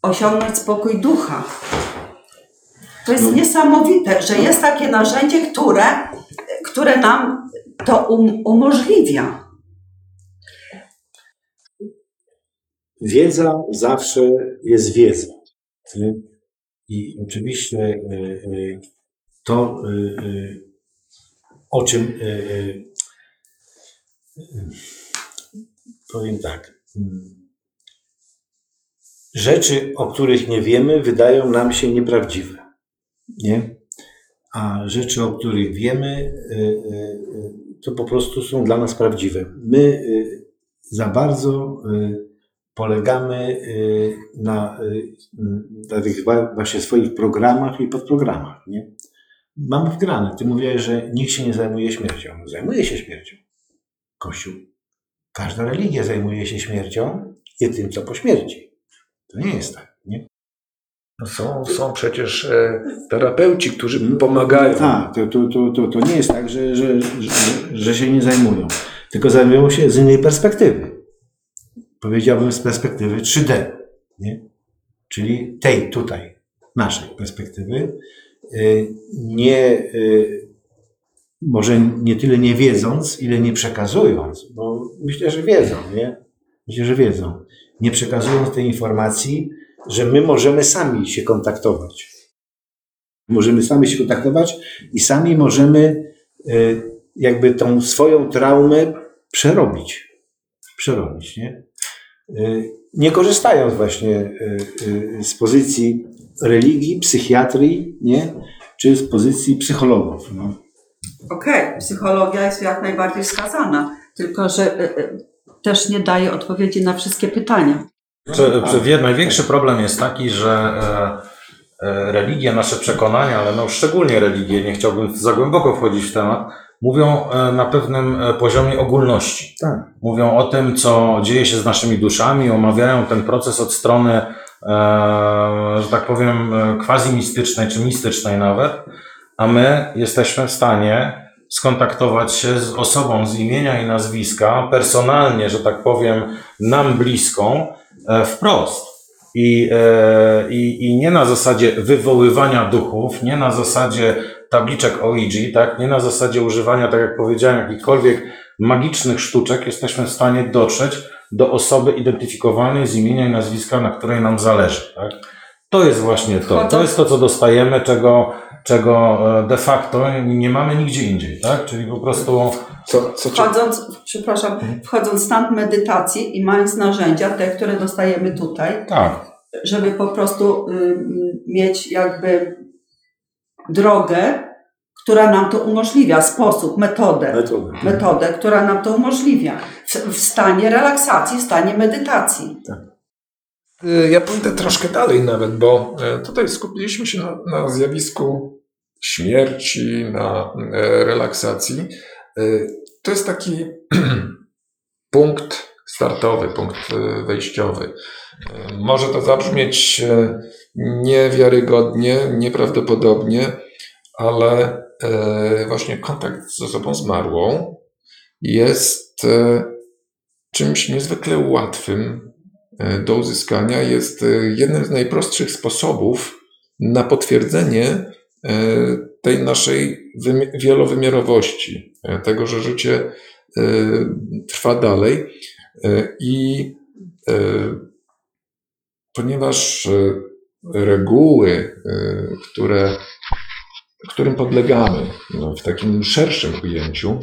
osiągnąć spokój ducha. To jest niesamowite, że jest takie narzędzie, które, które nam to um, umożliwia. Wiedza zawsze jest wiedzą. I oczywiście y, y, to, y, o czym powiem tak. mm, Rzeczy, o których nie wiemy, wydają nam się nieprawdziwe. Nie? A rzeczy, o których wiemy, y, y, y, to po prostu są dla nas prawdziwe. My za bardzo polegamy na, na tych właśnie swoich programach i podprogramach. Nie? Mamy wgrane. Ty mówiłeś, że nikt się nie zajmuje śmiercią. Zajmuje się śmiercią. Kościół. Każda religia zajmuje się śmiercią i tym, co po śmierci. To nie jest tak. No Są, są przecież e, terapeuci, którzy pomagają. Tak, to, to, to, to, nie jest tak, że, że, że, się nie zajmują. Tylko zajmują się z innej perspektywy. Powiedziałbym z perspektywy 3D. Nie? Czyli tej tutaj, naszej perspektywy. Y, Nie, y, może nie tyle nie wiedząc, ile nie przekazując, bo myślę, że wiedzą, nie? Myślę, że wiedzą. Nie przekazując tej informacji, że my możemy sami się kontaktować. Możemy sami się kontaktować i sami możemy y, jakby tą swoją traumę przerobić. Przerobić, nie? Y, Nie korzystając właśnie y, z pozycji religii, psychiatrii, nie? Czy z pozycji psychologów. No. Okej, psychologia jest jak najbardziej wskazana, tylko że też nie daje odpowiedzi na wszystkie pytania. Czy, czy największy problem jest taki, że e, e, religie, nasze przekonania, ale no szczególnie religie, nie chciałbym za głęboko wchodzić w temat, mówią e, na pewnym poziomie ogólności. Tak. Mówią o tym, co dzieje się z naszymi duszami, omawiają ten proces od strony, że tak powiem, e, quasi-mistycznej czy mistycznej nawet, a my jesteśmy w stanie skontaktować się z osobą z imienia i nazwiska, personalnie, że tak powiem, nam bliską, wprost. I, e, i, I nie na zasadzie wywoływania duchów, nie na zasadzie tabliczek Ouija, tak? nie na zasadzie używania, tak jak powiedziałem, jakichkolwiek magicznych sztuczek, jesteśmy w stanie dotrzeć do osoby identyfikowanej z imienia i nazwiska, na której nam zależy. Tak? To jest właśnie to. To jest to, co dostajemy, czego, czego e, de facto nie mamy nigdzie indziej. Tak? Czyli po prostu Co, co. Wchodząc, przepraszam, wchodząc w stan medytacji i mając narzędzia, te, które dostajemy tutaj, tak. żeby po prostu y, mieć jakby drogę, która nam to umożliwia, sposób, metodę, Metodę. metodę, która nam to umożliwia w, w stanie relaksacji, w stanie medytacji. Y, Ja pójdę troszkę dalej nawet, bo e, tutaj skupiliśmy się na, na zjawisku śmierci, na e, relaksacji. To jest taki punkt startowy, punkt wejściowy. Może to zabrzmieć niewiarygodnie, nieprawdopodobnie, ale właśnie kontakt z osobą zmarłą jest czymś niezwykle łatwym do uzyskania. Jest e, jednym z najprostszych sposobów na potwierdzenie e, tej naszej wymi- wielowymiarowości, e, tego, że życie e, trwa dalej. E, I e, ponieważ e, reguły, e, które, którym podlegamy no, w takim szerszym ujęciu,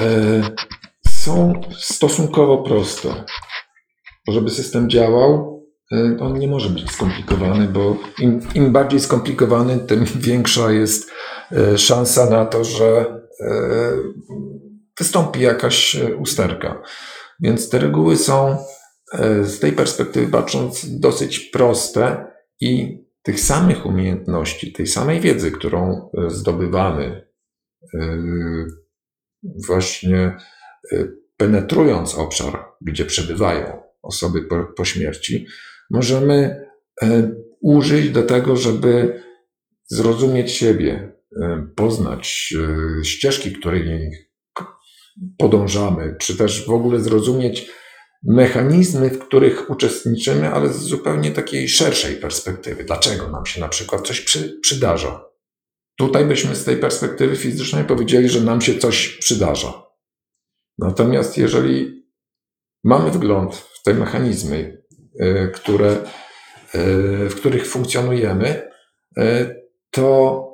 e, są stosunkowo proste. Żeby system działał, e, on nie może być skomplikowany, bo im, im bardziej skomplikowany, tym większa jest e, szansa na to, że e, wystąpi jakaś usterka. Więc te reguły są z tej perspektywy patrząc dosyć proste i tych samych umiejętności, tej samej wiedzy, którą zdobywamy właśnie penetrując obszar, gdzie przebywają osoby po, po śmierci, możemy użyć do tego, żeby zrozumieć siebie, poznać ścieżki, którymi podążamy, czy też w ogóle zrozumieć mechanizmy, w których uczestniczymy, ale z zupełnie takiej szerszej perspektywy. Dlaczego nam się na przykład coś przy, przydarza? Tutaj byśmy z tej perspektywy fizycznej powiedzieli, że nam się coś przydarza. Natomiast jeżeli mamy wgląd w te mechanizmy, e, które, e, w których funkcjonujemy, e, to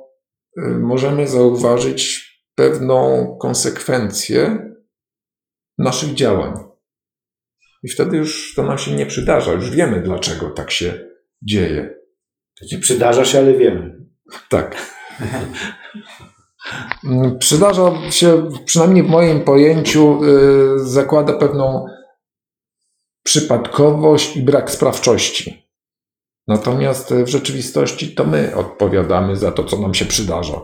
możemy zauważyć pewną konsekwencję naszych działań. I wtedy już to nam się nie przydarza, już wiemy, dlaczego tak się dzieje. To ci przydarza się, ale wiemy. Tak. Przydarza się, przynajmniej w moim pojęciu, zakłada pewną przypadkowość i brak sprawczości. Natomiast w rzeczywistości to my odpowiadamy za to, co nam się przydarza.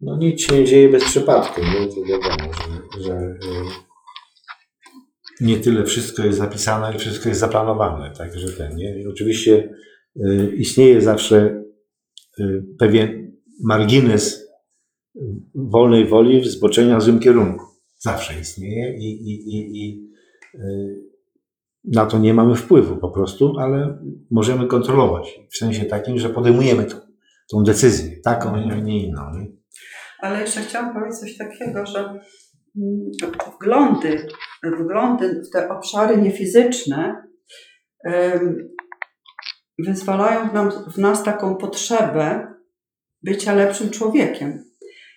No nic się nie dzieje bez przypadku, nie? To wiadomo, że, że y, nie tyle wszystko jest zapisane, ale wszystko jest zaplanowane, także ten, nie? Oczywiście y, istnieje zawsze y, pewien margines wolnej woli zboczenia w złym kierunku. Zawsze istnieje i, i, i, i na to nie mamy wpływu po prostu, ale możemy kontrolować. W sensie takim, że podejmujemy tą, tą decyzję, taką, a nie inną. Nie? Ale jeszcze chciałam powiedzieć coś takiego, że mm, wglądy, wglądy w te obszary niefizyczne wyzwalają w, nam, w nas taką potrzebę bycia lepszym człowiekiem.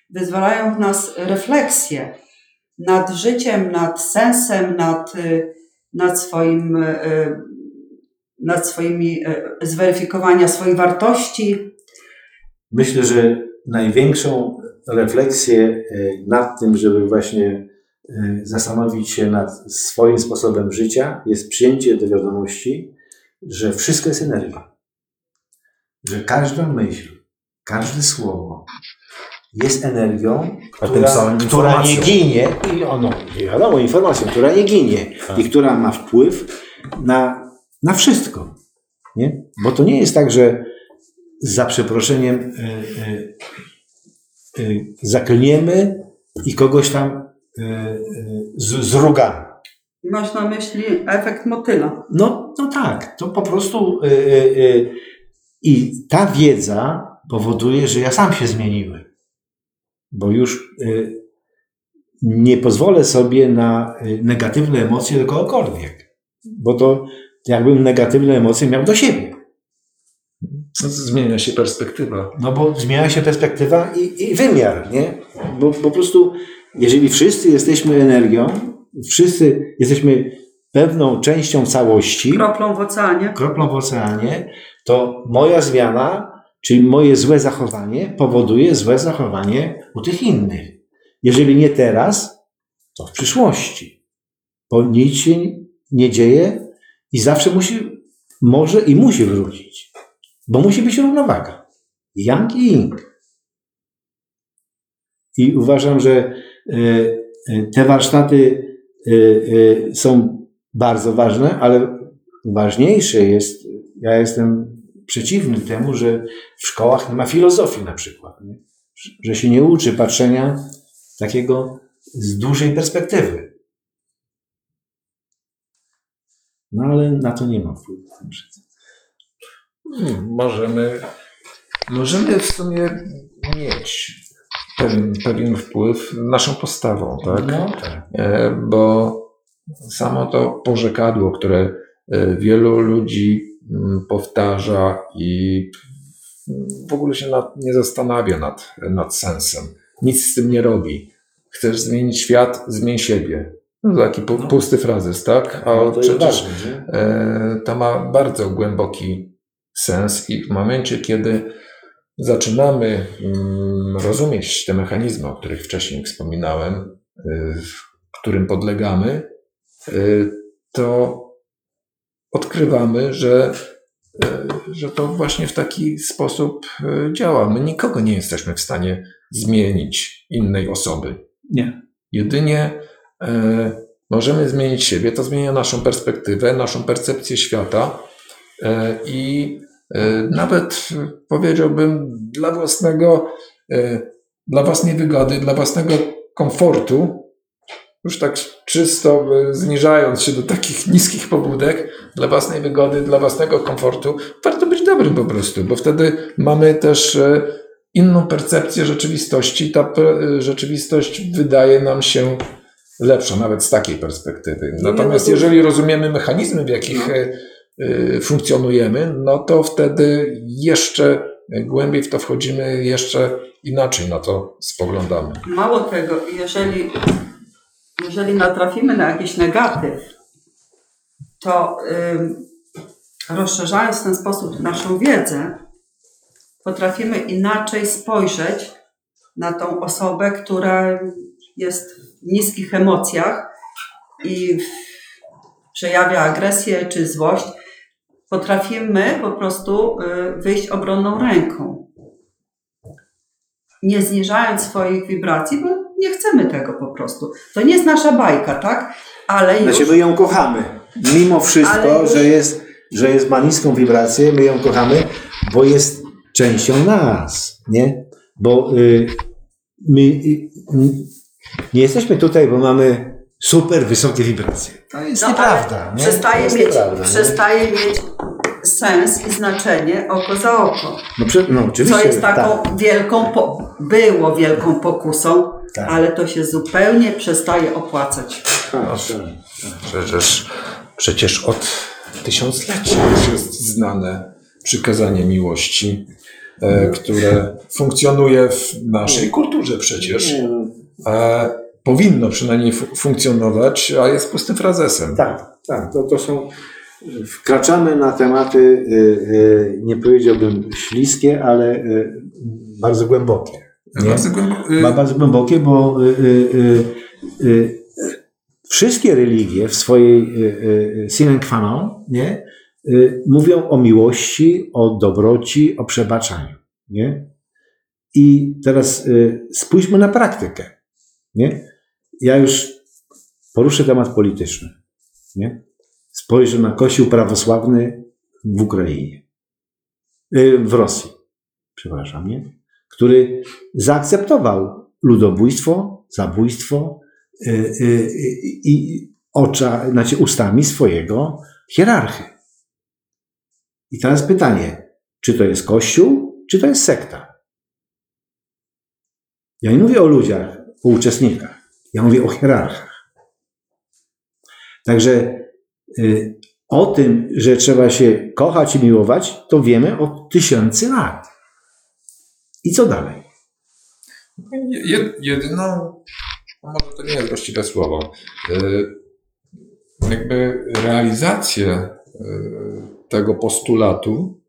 Wyzwalają w nas refleksję nad życiem, nad sensem, nad, y, nad swoim, y, nad swoimi, y, zweryfikowania swoich wartości. Myślę, że największą refleksję e, nad tym, żeby właśnie e, zastanowić się nad swoim sposobem życia, jest przyjęcie do wiadomości, że wszystko jest energia. Że każda myśl, każde słowo jest energią, która, która nie ginie, i ono, wiadomo, informacją, która nie ginie tak. i która ma wpływ na, na wszystko. Nie? Bo to nie jest tak, że za przeproszeniem e, Y, zaklniemy i kogoś tam y, y, zrugamy. Masz na myśli efekt motyla. No, no tak, to po prostu i ta wiedza powoduje, że ja sam się zmieniłem. Bo już nie pozwolę sobie na negatywne emocje do kogokolwiek. Bo to jakbym negatywne emocje miał do siebie. No zmienia się perspektywa. No bo zmienia się perspektywa i, i wymiar, nie? Bo po prostu, jeżeli wszyscy jesteśmy energią, wszyscy jesteśmy pewną częścią całości. Kroplą w oceanie. Kroplą w oceanie, to moja zmiana, czyli moje złe zachowanie, powoduje złe zachowanie u tych innych. Jeżeli nie teraz, to w przyszłości. Bo nic się nie dzieje i zawsze musi, może i musi wrócić. Bo musi być równowaga. Yang i Ying. I uważam, że e, e, te warsztaty e, są bardzo ważne, ale ważniejsze jest, ja jestem przeciwny temu, że w szkołach nie ma filozofii na przykład. Nie? Że się nie uczy patrzenia takiego z dużej perspektywy. No ale na to nie ma wpływu. Hmm, możemy, możemy w sumie mieć pewien, pewien wpływ naszą postawą, tak? No, tak. E, bo samo to porzekadło, które e, wielu ludzi powtarza i w ogóle się nad, nie zastanawia nad, nad sensem. Nic z tym nie robi. Chcesz zmienić świat, zmień siebie. No, taki pu, no. pusty frazes, tak? A no, to przecież e, to ma bardzo głęboki sens i w momencie, kiedy zaczynamy mm, rozumieć te mechanizmy, o których wcześniej wspominałem, y, którym podlegamy, y, to odkrywamy, że, e, że to właśnie w taki sposób e, działa. My nikogo nie jesteśmy w stanie zmienić innej osoby. Nie. Jedynie e, możemy zmienić siebie, to zmienia naszą perspektywę, naszą percepcję świata e, i e, nawet powiedziałbym dla własnego, e, dla własnej wygody, dla własnego komfortu, już tak czysto e, zniżając się do takich niskich pobudek, dla własnej wygody, dla własnego komfortu, warto być dobrym po prostu, bo wtedy mamy też e, inną percepcję rzeczywistości. Ta pe- rzeczywistość wydaje nam się lepsza, nawet z takiej perspektywy. Natomiast no jeżeli rozumiemy mechanizmy, w jakich e, funkcjonujemy, no to wtedy jeszcze głębiej w to wchodzimy, jeszcze inaczej na to spoglądamy. Mało tego, jeżeli, jeżeli natrafimy na jakiś negatyw, to rozszerzając w ten sposób naszą wiedzę, potrafimy inaczej spojrzeć na tą osobę, która jest w niskich emocjach i przejawia agresję czy złość. Potrafimy po prostu y, wyjść obronną ręką nie zniżając swoich wibracji, bo nie chcemy tego po prostu. To nie jest nasza bajka, tak? Ale już... Znaczy my ją kochamy. Mimo wszystko, już- że, jest, że jest, ma niską wibrację, my ją kochamy, bo jest częścią nas, nie? Bo y, my y, nie jesteśmy tutaj, bo mamy super wysokie wibracje. To jest No, nieprawda. Nie? Przestaje, jest mieć, nieprawda, nie? przestaje mieć sens i znaczenie oko za oko. No, no oczywiście. Co jest taką tak. wielką, było wielką pokusą, Tak. ale to się zupełnie przestaje opłacać. Tak, tak. Przecież, przecież od tysiącleci już jest znane przykazanie miłości, e, które funkcjonuje w naszej kulturze przecież. No, E, powinno przynajmniej fu- funkcjonować, a jest pustym frazesem. Tak, tak. To, to są. Wkraczamy na tematy, y, y, nie powiedziałbym śliskie, ale y, bardzo głębokie. Bardzo głęb- Ma bardzo głębokie, bo y, y, y, y, wszystkie religie w swojej y, sine qua non nie, mówią o miłości, o dobroci, o przebaczaniu. Nie? I teraz spójrzmy na praktykę. Nie? Ja już poruszę temat polityczny. Nie? Spojrzę na Kościół prawosławny w Ukrainie. W Rosji. Przepraszam, nie? Który zaakceptował ludobójstwo, zabójstwo y, y, i ocza, znaczy ustami swojego hierarchy. I teraz pytanie, czy to jest kościół, czy to jest sekta? Ja nie mówię o ludziach, o uczestnikach. Ja mówię o hierarchach. Także y, o tym, że trzeba się kochać i miłować, to wiemy od tysięcy lat. I co dalej? Jed, jedyną, no może to nie jest właściwe słowo, y, jakby realizację y, tego postulatu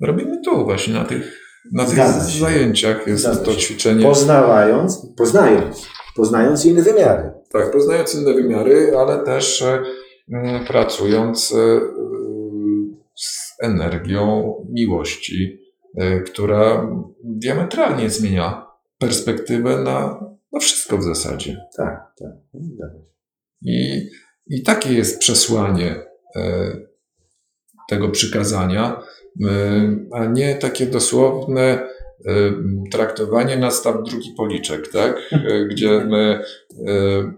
robimy tu właśnie na tych, na tych zajęciach. Jest Zgadza to się. ćwiczenie. Poznawając, poznając, poznając inne wymiary. Tak, poznając inne wymiary, ale też m, pracując z energią miłości, która diametralnie zmienia perspektywę na, na wszystko w zasadzie. Tak, tak. Się. I, I takie jest przesłanie e, tego przykazania, e, a nie takie dosłowne e, traktowanie nastaw drugi policzek, tak? E, Gdzie my, e,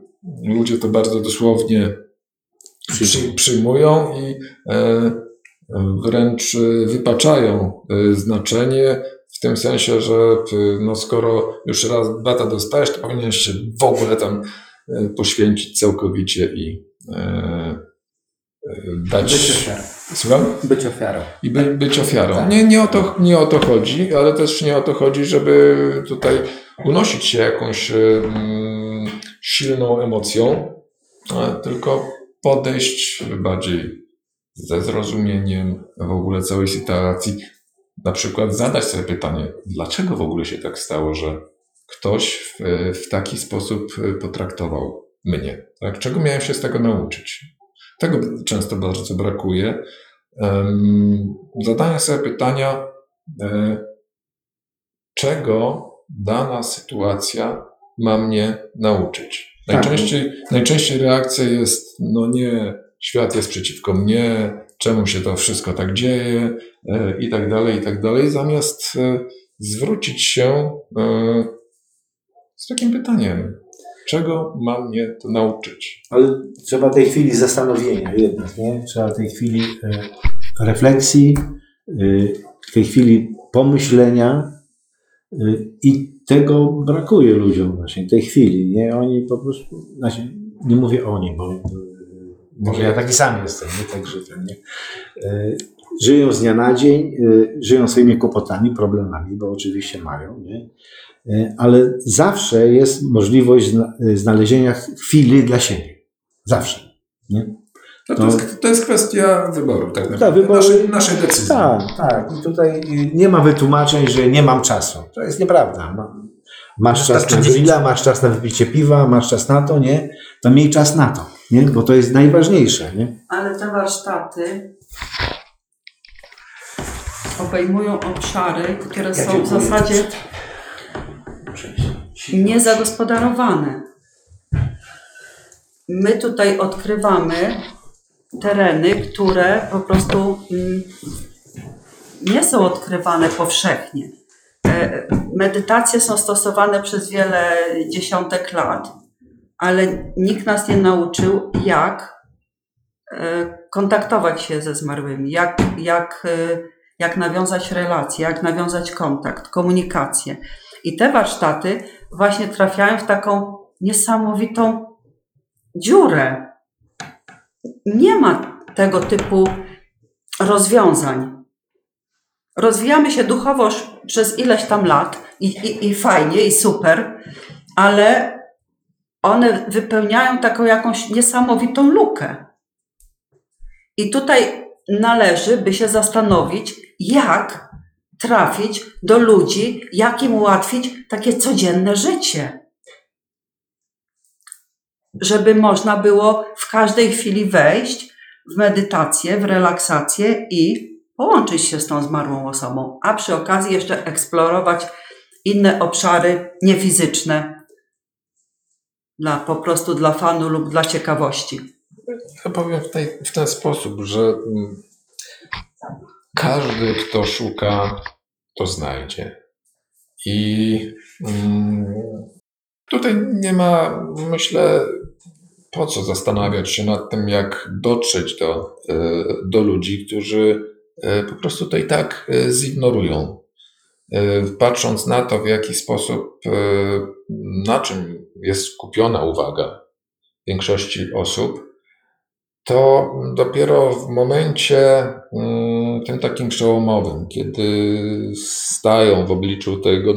ludzie to bardzo dosłownie przy, przyjmują i wręcz e, wypaczają e, znaczenie w tym sensie, że e, no skoro już raz bata dostajesz, to powinieneś się w ogóle tam poświęcić całkowicie i e, e, dać. Być ofiarą. Słucham? Być ofiarą. I by, być ofiarą. Tak. Nie, nie, o to, nie o to chodzi, ale też nie o to chodzi, żeby tutaj unosić się jakąś mm, silną emocją, tylko podejść bardziej ze zrozumieniem w ogóle całej sytuacji. Na przykład zadać sobie pytanie, dlaczego w ogóle się tak stało, że ktoś w, w taki sposób potraktował mnie? Tak? Czego miałem się z tego nauczyć? Tego często bardzo brakuje. Em, Zadania sobie pytania, e, czego dana sytuacja ma mnie nauczyć. Tak. Najczęściej, najczęściej reakcja jest, no nie, świat jest przeciwko mnie, czemu się to wszystko tak dzieje e, i tak dalej, i tak dalej, zamiast e, zwrócić się e, z takim pytaniem, czego ma mnie to nauczyć? Ale trzeba tej chwili zastanowienia jednak, nie? Trzeba tej chwili refleksji, tej chwili pomyślenia i tego brakuje ludziom właśnie, tej chwili, nie? Oni po prostu, znaczy, nie mówię oni, bo może ja taki sam jestem, nie? Także ten, nie? E, Żyją z dnia na dzień, e, żyją swoimi kłopotami, problemami, bo oczywiście mają, nie? E, ale zawsze jest możliwość zna- znalezienia chwili dla siebie. Zawsze. Nie? No to, To- jest, to jest kwestia wyboru, tak naprawdę. Tak, wyboru. Naszej, naszej decyzji. Tak, tak. I tutaj nie ma wytłumaczeń, że nie mam czasu. To jest nieprawda. Ma- Masz czas na grilla, masz czas na wypicie piwa, masz czas na to, nie? To miej czas na to, nie? Bo to jest najważniejsze, nie? Ale te warsztaty obejmują obszary, które są w zasadzie niezagospodarowane. My tutaj odkrywamy tereny, które po prostu mm, nie są odkrywane powszechnie. E, Medytacje są stosowane przez wiele dziesiątek lat, ale nikt nas nie nauczył, jak e, kontaktować się ze zmarłymi, jak, jak, e, jak nawiązać relacje, jak nawiązać kontakt, komunikację. I te warsztaty właśnie trafiają w taką niesamowitą dziurę. Nie ma tego typu rozwiązań. Rozwijamy się duchowo przez ileś tam lat i, i, i fajnie, i super, ale one wypełniają taką jakąś niesamowitą lukę. I tutaj należy by się zastanowić, jak trafić do ludzi, jak im ułatwić takie codzienne życie. Żeby można było w każdej chwili wejść w medytację, w relaksację i połączyć się z tą zmarłą osobą, a przy okazji jeszcze eksplorować inne obszary niefizyczne dla, po prostu dla fanu lub dla ciekawości. Ja powiem w, tej, w ten sposób, że mm, każdy, kto szuka, to znajdzie. I mm, tutaj nie ma, myślę, po co zastanawiać się nad tym, jak dotrzeć do, e, do ludzi, którzy e, po prostu to i tak e, zignorują. Patrząc na to, w jaki sposób, na czym jest skupiona uwaga większości osób, to dopiero w momencie mm, tym takim przełomowym, kiedy stają w obliczu tego,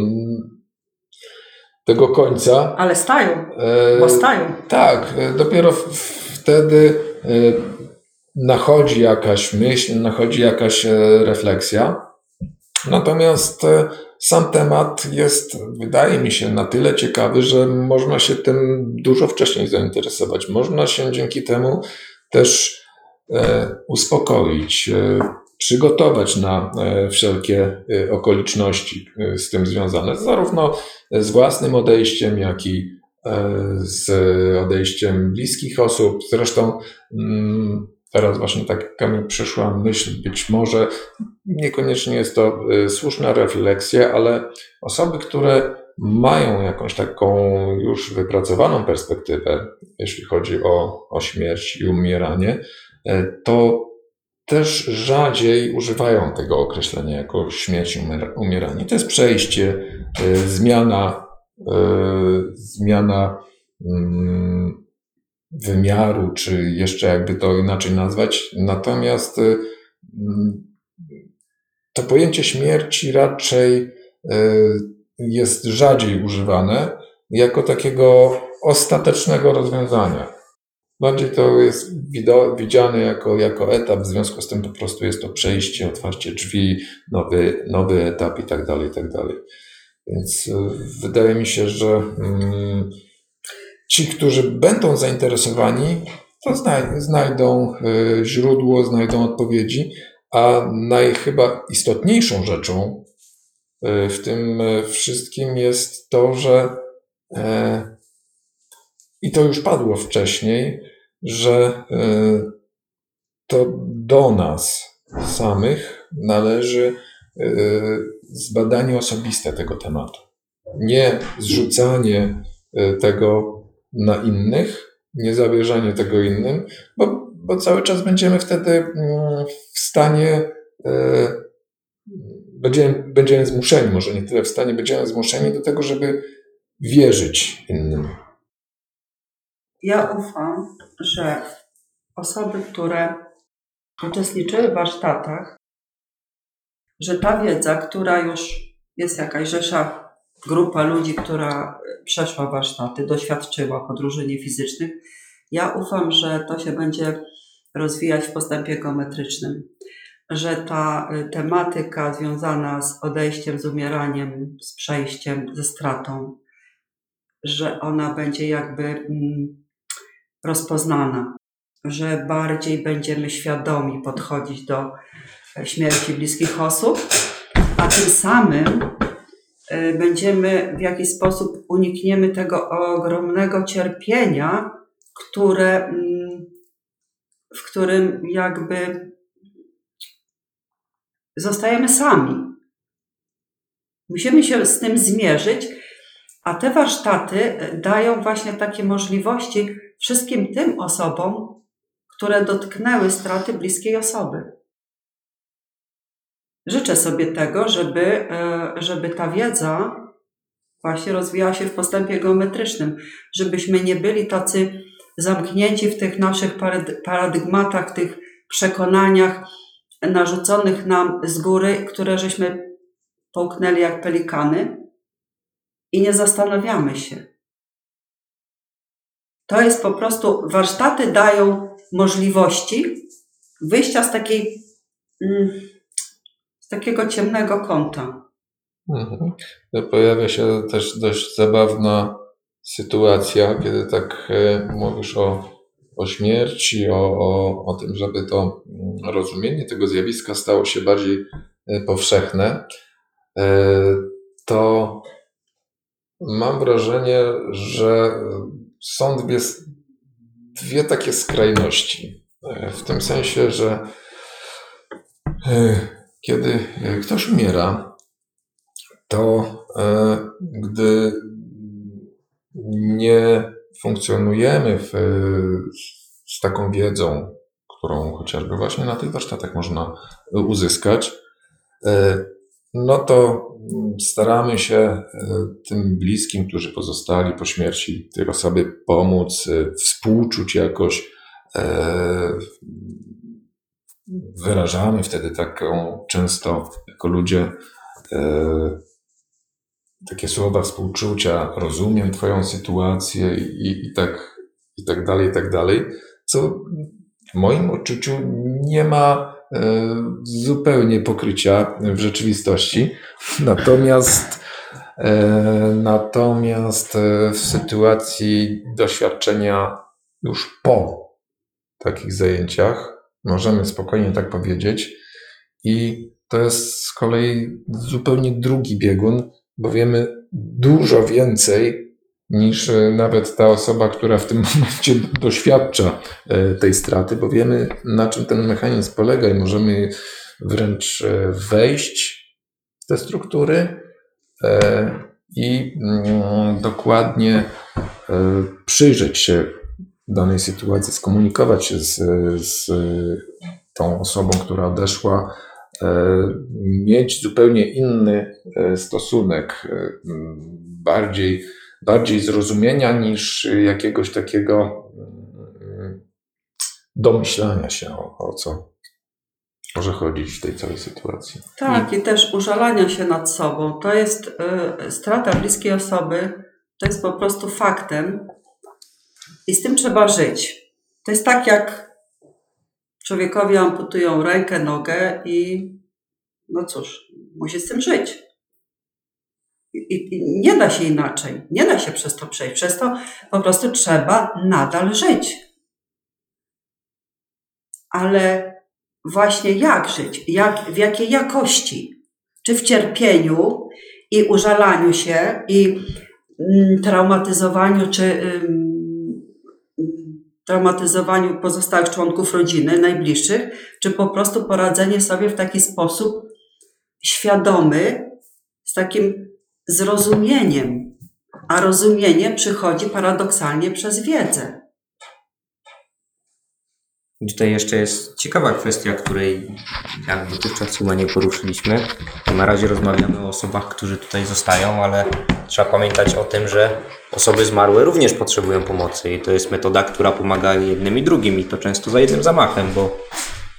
tego końca. Ale stają, e, bo stają. tak, e, dopiero wtedy e, nachodzi jakaś myśl, nachodzi jakaś e, refleksja. Natomiast e, sam temat jest, wydaje mi się, na tyle ciekawy, że można się tym dużo wcześniej zainteresować. Można się dzięki temu też e, uspokoić, e, przygotować na e, wszelkie e, okoliczności e, z tym związane, zarówno z własnym odejściem, jak i e, z odejściem bliskich osób. Zresztą mm, teraz właśnie taka mi przyszła myśl, być może niekoniecznie jest to e, słuszna refleksja, ale osoby, które mają jakąś taką już wypracowaną perspektywę, jeśli chodzi o, o śmierć i umieranie, e, to też rzadziej używają tego określenia jako śmierć i umiera- umieranie. To jest przejście, e, zmiana, zmiana mm, wymiaru, czy jeszcze jakby to inaczej nazwać. Natomiast e, mm, to pojęcie śmierci raczej e, jest rzadziej używane jako takiego ostatecznego rozwiązania. Bardziej to jest widziane jako, jako etap, w związku z tym po prostu jest to przejście, otwarcie drzwi, nowy, nowy etap i tak dalej, i tak dalej. Więc y, wydaje mi się, że mm, ci, którzy będą zainteresowani, to znaj- znajdą y, źródło, znajdą odpowiedzi, a naj chyba istotniejszą rzeczą y, w tym y, wszystkim jest to, że e, i to już padło wcześniej, że to do nas samych należy zbadanie osobiste tego tematu. Nie zrzucanie tego na innych, nie zawierzanie tego innym, bo, bo cały czas będziemy wtedy mm, w stanie, y, będziemy, będziemy zmuszeni, może nie tyle w stanie, będziemy zmuszeni do tego, żeby wierzyć innym. Ja ufam, że osoby, które uczestniczyły w warsztatach, że ta wiedza, która już jest jakaś rzesza, grupa ludzi, która przeszła warsztaty, doświadczyła podróży niefizycznych, ja ufam, że to się będzie rozwijać w postępie geometrycznym, że ta y, tematyka związana z odejściem, z umieraniem, z przejściem, ze stratą, że ona będzie jakby mm, rozpoznana, że bardziej będziemy świadomi podchodzić do e, śmierci bliskich osób, a tym samym e, będziemy w jakiś sposób unikniemy tego ogromnego cierpienia, które, mm, w którym jakby zostajemy sami. Musimy się z tym zmierzyć, a te warsztaty dają właśnie takie możliwości wszystkim tym osobom, które dotknęły straty bliskiej osoby. Życzę sobie tego, żeby, e, żeby ta wiedza właśnie rozwijała się w postępie geometrycznym, żebyśmy nie byli tacy zamknięci w tych naszych paradygmatach, tych przekonaniach narzuconych nam z góry, które żeśmy połknęli jak pelikany i nie zastanawiamy się. To jest po prostu, warsztaty dają możliwości wyjścia z takiej, mm, takiego ciemnego kąta. Mhm. Pojawia się też dość zabawna sytuacja, kiedy tak e, mówisz o, o śmierci, o, o, o tym, żeby to mm, rozumienie tego zjawiska stało się bardziej e, powszechne, e, to mam wrażenie, że są dwie, dwie takie skrajności. W tym sensie, że kiedy ktoś umiera, to e, gdy nie funkcjonujemy w, z taką wiedzą, którą chociażby właśnie na tych warsztatach można uzyskać, no to staramy się e, tym bliskim, którzy pozostali po śmierci tej osoby, pomóc, e, współczuć jakoś. E, wyrażamy wtedy taką często jako ludzie takie słowa współczucia, rozumiem Twoją sytuację i, i, tak, i tak dalej, i tak dalej, co w moim odczuciu nie ma E, zupełnie pokrycia w rzeczywistości. Natomiast, e, natomiast e, w sytuacji doświadczenia już po takich zajęciach, możemy spokojnie tak powiedzieć, i to jest z kolei zupełnie drugi biegun, bo wiemy dużo więcej niż e, nawet ta osoba, która w tym momencie doświadcza e, tej straty, bo wiemy, na czym ten mechanizm polega i możemy wręcz e, wejść w te struktury i mm, dokładnie przyjrzeć się danej sytuacji, skomunikować się z, z tą osobą, która odeszła, mieć zupełnie inny stosunek, bardziej bardziej zrozumienia niż jakiegoś takiego mm, domyślania się o, o co może chodzić w tej całej sytuacji. Tak, i też użalania się nad sobą. To jest y, strata bliskiej osoby, to jest po prostu faktem i z tym trzeba żyć. To jest tak, jak człowiekowi amputują rękę, nogę i no cóż, musi z tym żyć. I, I, nie da się inaczej. Nie da się przez to przejść. Przez to po prostu trzeba nadal żyć. ale właśnie jak żyć, jak, w jakiej jakości, czy w cierpieniu i użalaniu się i mm, traumatyzowaniu, czy traumatyzowaniu pozostałych członków rodziny, najbliższych, czy po prostu poradzenie sobie w taki sposób świadomy, z takim zrozumieniem. A rozumienie przychodzi paradoksalnie przez wiedzę. Tutaj jeszcze jest ciekawa kwestia, której jak dotychczas chyba nie poruszyliśmy. Na razie rozmawiamy o osobach, którzy tutaj zostają, ale trzeba pamiętać o tym, że osoby zmarłe również potrzebują pomocy i to jest metoda, która pomaga jednym i drugim i to często za jednym zamachem, bo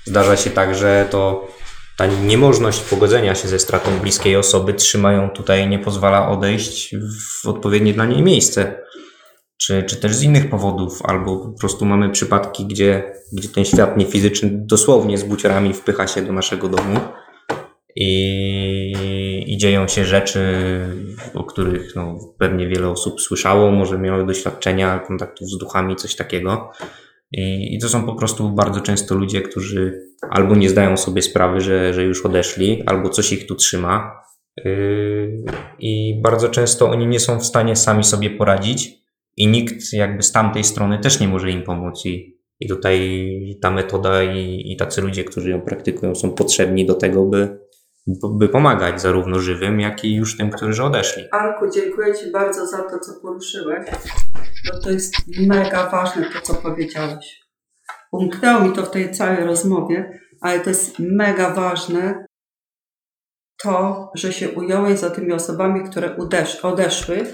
zdarza się tak, że to ta niemożność pogodzenia się ze stratą bliskiej osoby trzymają tutaj, nie pozwala odejść w odpowiednie dla niej miejsce czy, czy też z innych powodów, albo po prostu mamy przypadki, gdzie, gdzie ten świat niefizyczny dosłownie z buciorami wpycha się do naszego domu i, i dzieją się rzeczy, o których no, pewnie wiele osób słyszało, może miały doświadczenia kontaktów z duchami, coś takiego. I, I to są po prostu bardzo często ludzie, którzy albo nie zdają sobie sprawy, że, że już odeszli, albo coś ich tu trzyma. Yy, I bardzo często oni nie są w stanie sami sobie poradzić, i nikt jakby z tamtej strony też nie może im pomóc. I, i tutaj ta metoda i, i tacy ludzie, którzy ją praktykują, są potrzebni do tego, by, by pomagać zarówno żywym, jak i już tym, którzy odeszli. Arku, dziękuję Ci bardzo za to, co poruszyłeś, bo to jest mega ważne, to co powiedziałeś. Umknęło mi to w tej całej rozmowie, ale to jest mega ważne, to, że się ująłeś za tymi osobami, które udesz, odeszły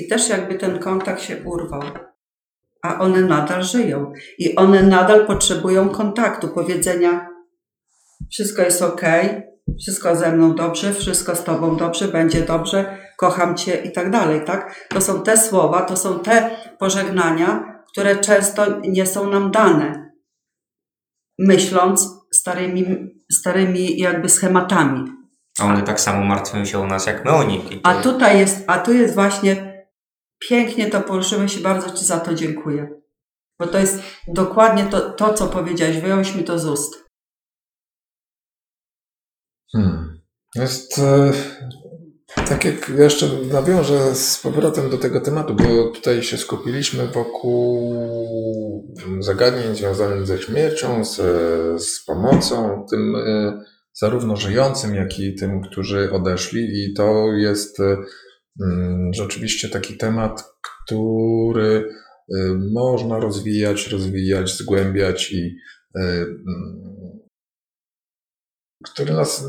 i też jakby ten kontakt się urwał. A one nadal żyją i one nadal potrzebują kontaktu, powiedzenia: Wszystko jest ok, wszystko ze mną dobrze, wszystko z Tobą dobrze, będzie dobrze, kocham Cię i tak dalej, tak? To są te słowa, to są te pożegnania, które często nie są nam dane, myśląc starymi, starymi jakby schematami. A one tak samo martwią się o nas, jak my o nich. To... A tutaj jest, a tu jest właśnie Pięknie to poruszyłeś i bardzo Ci za to dziękuję. Bo to jest dokładnie to, to co powiedziałeś. Wyjąłeś mi to z ust. Hmm. Jest e, tak jak jeszcze nawiążę z powrotem do tego tematu, bo tutaj się skupiliśmy wokół zagadnień związanych ze śmiercią, z, z pomocą tym e, zarówno żyjącym, jak i tym, którzy odeszli i to jest e, rzeczywiście taki temat, który y, można rozwijać, rozwijać, zgłębiać i y, mm, który nas,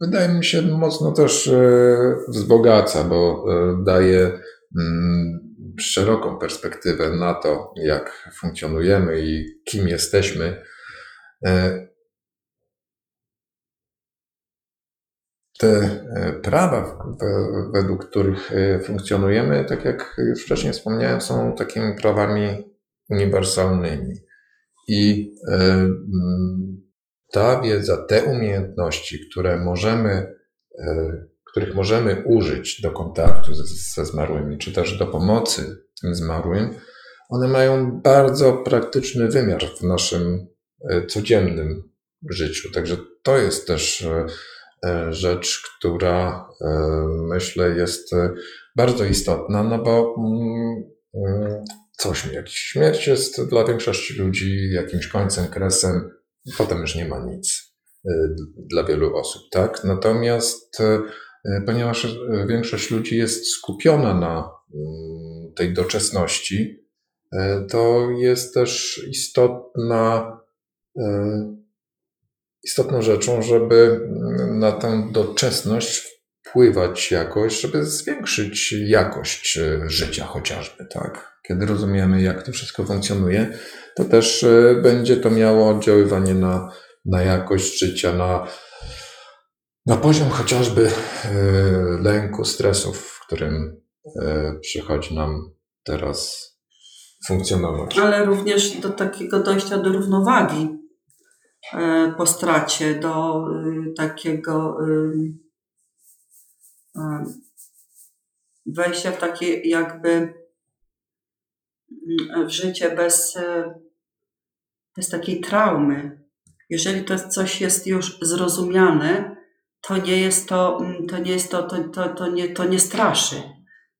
wydaje mi się, mocno też y, wzbogaca, bo daje mm, szeroką perspektywę na to, jak funkcjonujemy i kim jesteśmy. Te e, prawa, według których e, funkcjonujemy, tak jak już wcześniej wspomniałem, są takimi prawami uniwersalnymi. I e, ta wiedza, te umiejętności, które możemy, których możemy użyć do kontaktu ze zmarłymi, czy też do pomocy tym zmarłym, one mają bardzo praktyczny wymiar w naszym codziennym życiu. Także to jest też rzecz, która e, myślę jest e, bardzo istotna, no bo mm, mm, coś, jakiś śmierć jest dla większości ludzi jakimś końcem, kresem, potem już nie ma nic dla wielu osób, tak? Natomiast ponieważ większość ludzi jest skupiona na mm, tej doczesności, to jest też istotna istotną rzeczą, żeby na tę doczesność wpływać jakoś, żeby zwiększyć jakość e, życia chociażby, tak? Kiedy rozumiemy, jak to wszystko funkcjonuje, to też e, będzie to miało oddziaływanie na, na jakość życia, na, na poziom chociażby e, lęku, stresów, w którym przychodzi nam teraz funkcjonować. Ale również do takiego dojścia do równowagi po stracie, do y, takiego y, wejścia w takie jakby w życie bez, bez takiej traumy, Jeżeli to coś jest już zrozumiane, to nie jest to, mm, to nie jest to, to, to, to, nie, to nie straszy.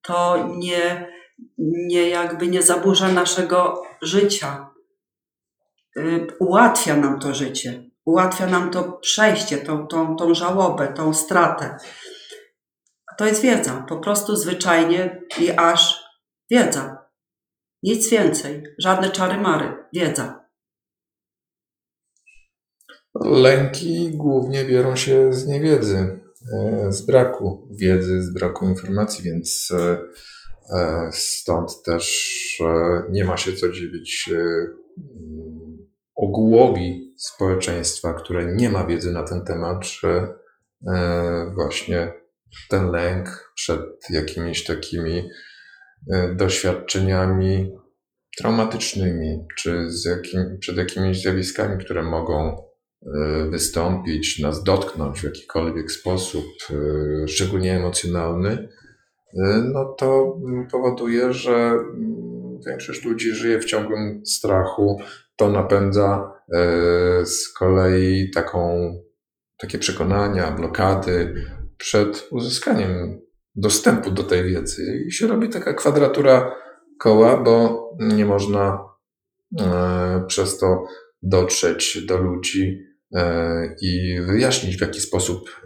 To nie, nie jakby nie zaburza naszego życia. Y, Ułatwia nam to życie. Ułatwia nam to przejście, tą, tą, tą żałobę, tą stratę. To jest wiedza, po prostu zwyczajnie i aż wiedza. Nic więcej, żadne czary mary, wiedza. Lęki głównie biorą się z niewiedzy, e, z braku wiedzy, z braku informacji, więc e, e, stąd też nie ma się co dziwić ogółowi społeczeństwa, które nie ma wiedzy na ten temat, że e, właśnie ten lęk przed jakimiś takimi e, doświadczeniami traumatycznymi, czy jakim, przed jakimiś zjawiskami, które mogą e, wystąpić, nas dotknąć w jakikolwiek sposób, szczególnie emocjonalny, no to powoduje, że mm, większość ludzi żyje w ciągłym strachu. To napędza e, z kolei taką, takie przekonania, blokady przed uzyskaniem dostępu do tej wiedzy. I się robi taka kwadratura koła, bo nie można e, przez to dotrzeć do ludzi e, i wyjaśnić, w jaki sposób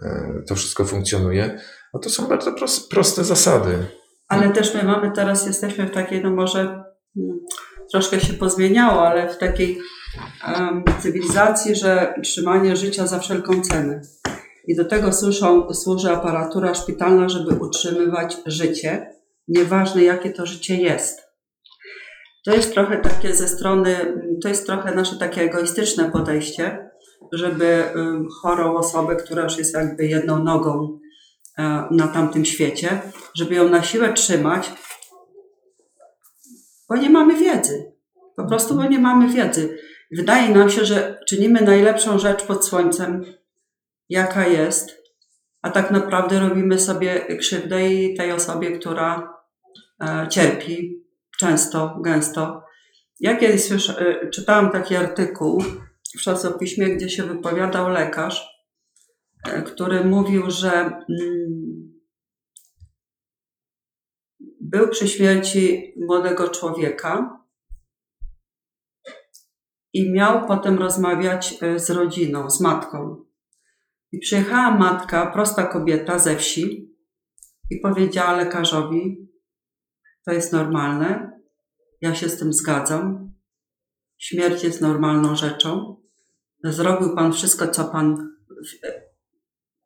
to wszystko funkcjonuje. A to są bardzo pros- proste zasady. Ale też my mamy teraz, jesteśmy w takiej, no może mm, troszkę się pozmieniało, ale w takiej em, cywilizacji, że trzymanie życia za wszelką cenę. I do tego służą, służy aparatura szpitalna, żeby utrzymywać życie, nieważne jakie to życie jest. To jest trochę takie ze strony, to jest trochę nasze takie egoistyczne podejście, żeby em, chorą osobę, która już jest jakby jedną nogą na tamtym świecie, żeby ją na siłę trzymać, bo nie mamy wiedzy. Po prostu, bo nie mamy wiedzy. Wydaje nam się, że czynimy najlepszą rzecz pod słońcem, jaka jest, a tak naprawdę robimy sobie krzywdę i tej osobie, która e, cierpi często, gęsto. Ja kiedyś e, czytałam taki artykuł w czasopiśmie, gdzie się wypowiadał lekarz, e, który mówił, że mm, był przy śmierci młodego człowieka i miał potem rozmawiać e, z rodziną, z matką. I przyjechała matka, prosta kobieta ze wsi i powiedziała lekarzowi, to jest normalne, ja się z tym zgadzam, śmierć jest normalną rzeczą, zrobił pan wszystko, co pan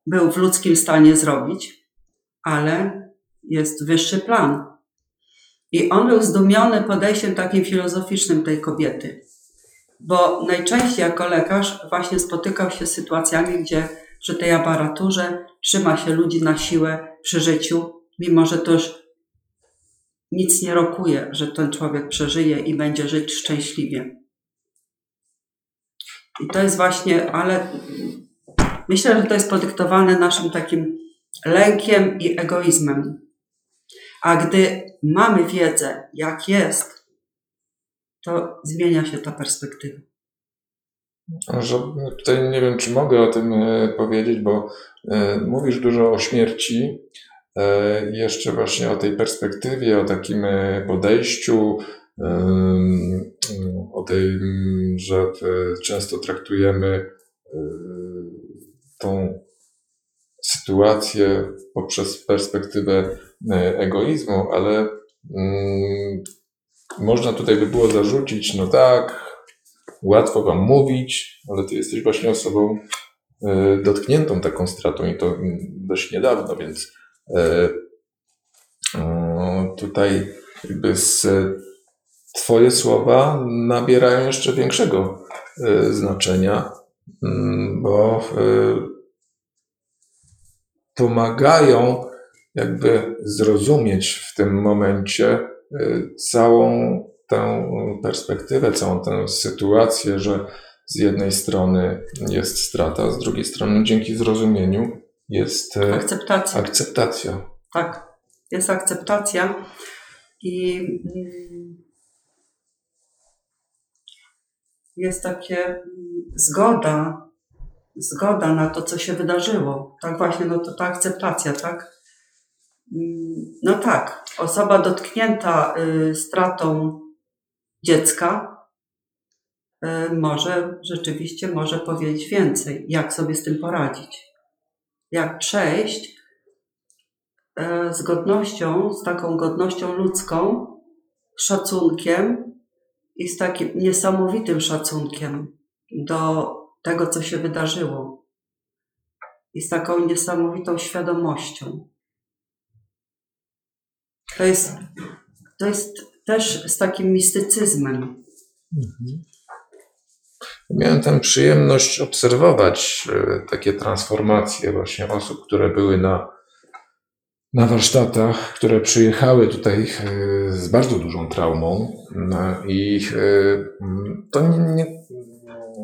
był w ludzkim stanie zrobić, ale jest wyższy plan. I on był zdumiony podejściem takim filozoficznym tej kobiety, bo najczęściej jako lekarz właśnie spotykał się z sytuacjami, gdzie przy tej aparaturze trzyma się ludzi na siłę przy życiu, mimo że to już nic nie rokuje, że ten człowiek przeżyje i będzie żyć szczęśliwie. I to jest właśnie, ale myślę, że to jest podyktowane naszym takim lękiem i egoizmem. A gdy mamy wiedzę, jak jest, to zmienia się ta perspektywa. Że tutaj nie wiem, czy mogę o tym e, powiedzieć, bo e, mówisz dużo o śmierci, e, jeszcze właśnie o tej perspektywie, o takim podejściu, o mm, że często traktujemy tą sytuację poprzez perspektywę e, egoizmu, ale mm, można tutaj by było zarzucić, no tak, łatwo wam mówić, ale ty jesteś właśnie osobą e, dotkniętą taką stratą i to mm, dość niedawno, więc e, o, tutaj jakby z, twoje słowa nabierają jeszcze większego znaczenia, mm, bo pomagają jakby zrozumieć w tym momencie y, całą tę perspektywę, całą tę sytuację, że z jednej strony jest strata, z drugiej strony dzięki zrozumieniu jest y, Akceptacja. akceptacja. Tak, jest akceptacja i mm, jest takie mm, zgoda, zgoda na to, co się wydarzyło. Tak właśnie, no to ta akceptacja, tak? No tak, osoba dotknięta y, stratą dziecka y, może rzeczywiście może powiedzieć więcej, jak sobie z tym poradzić. Jak przejść y, z godnością, z taką godnością ludzką, szacunkiem i z takim niesamowitym szacunkiem do tego, co się wydarzyło. I z taką niesamowitą świadomością. To jest, to jest też z takim mistycyzmem. Miałem tę przyjemność obserwować e, takie transformacje właśnie osób, które były na, na warsztatach, które przyjechały tutaj e, z bardzo dużą traumą no i e, to nie, nie,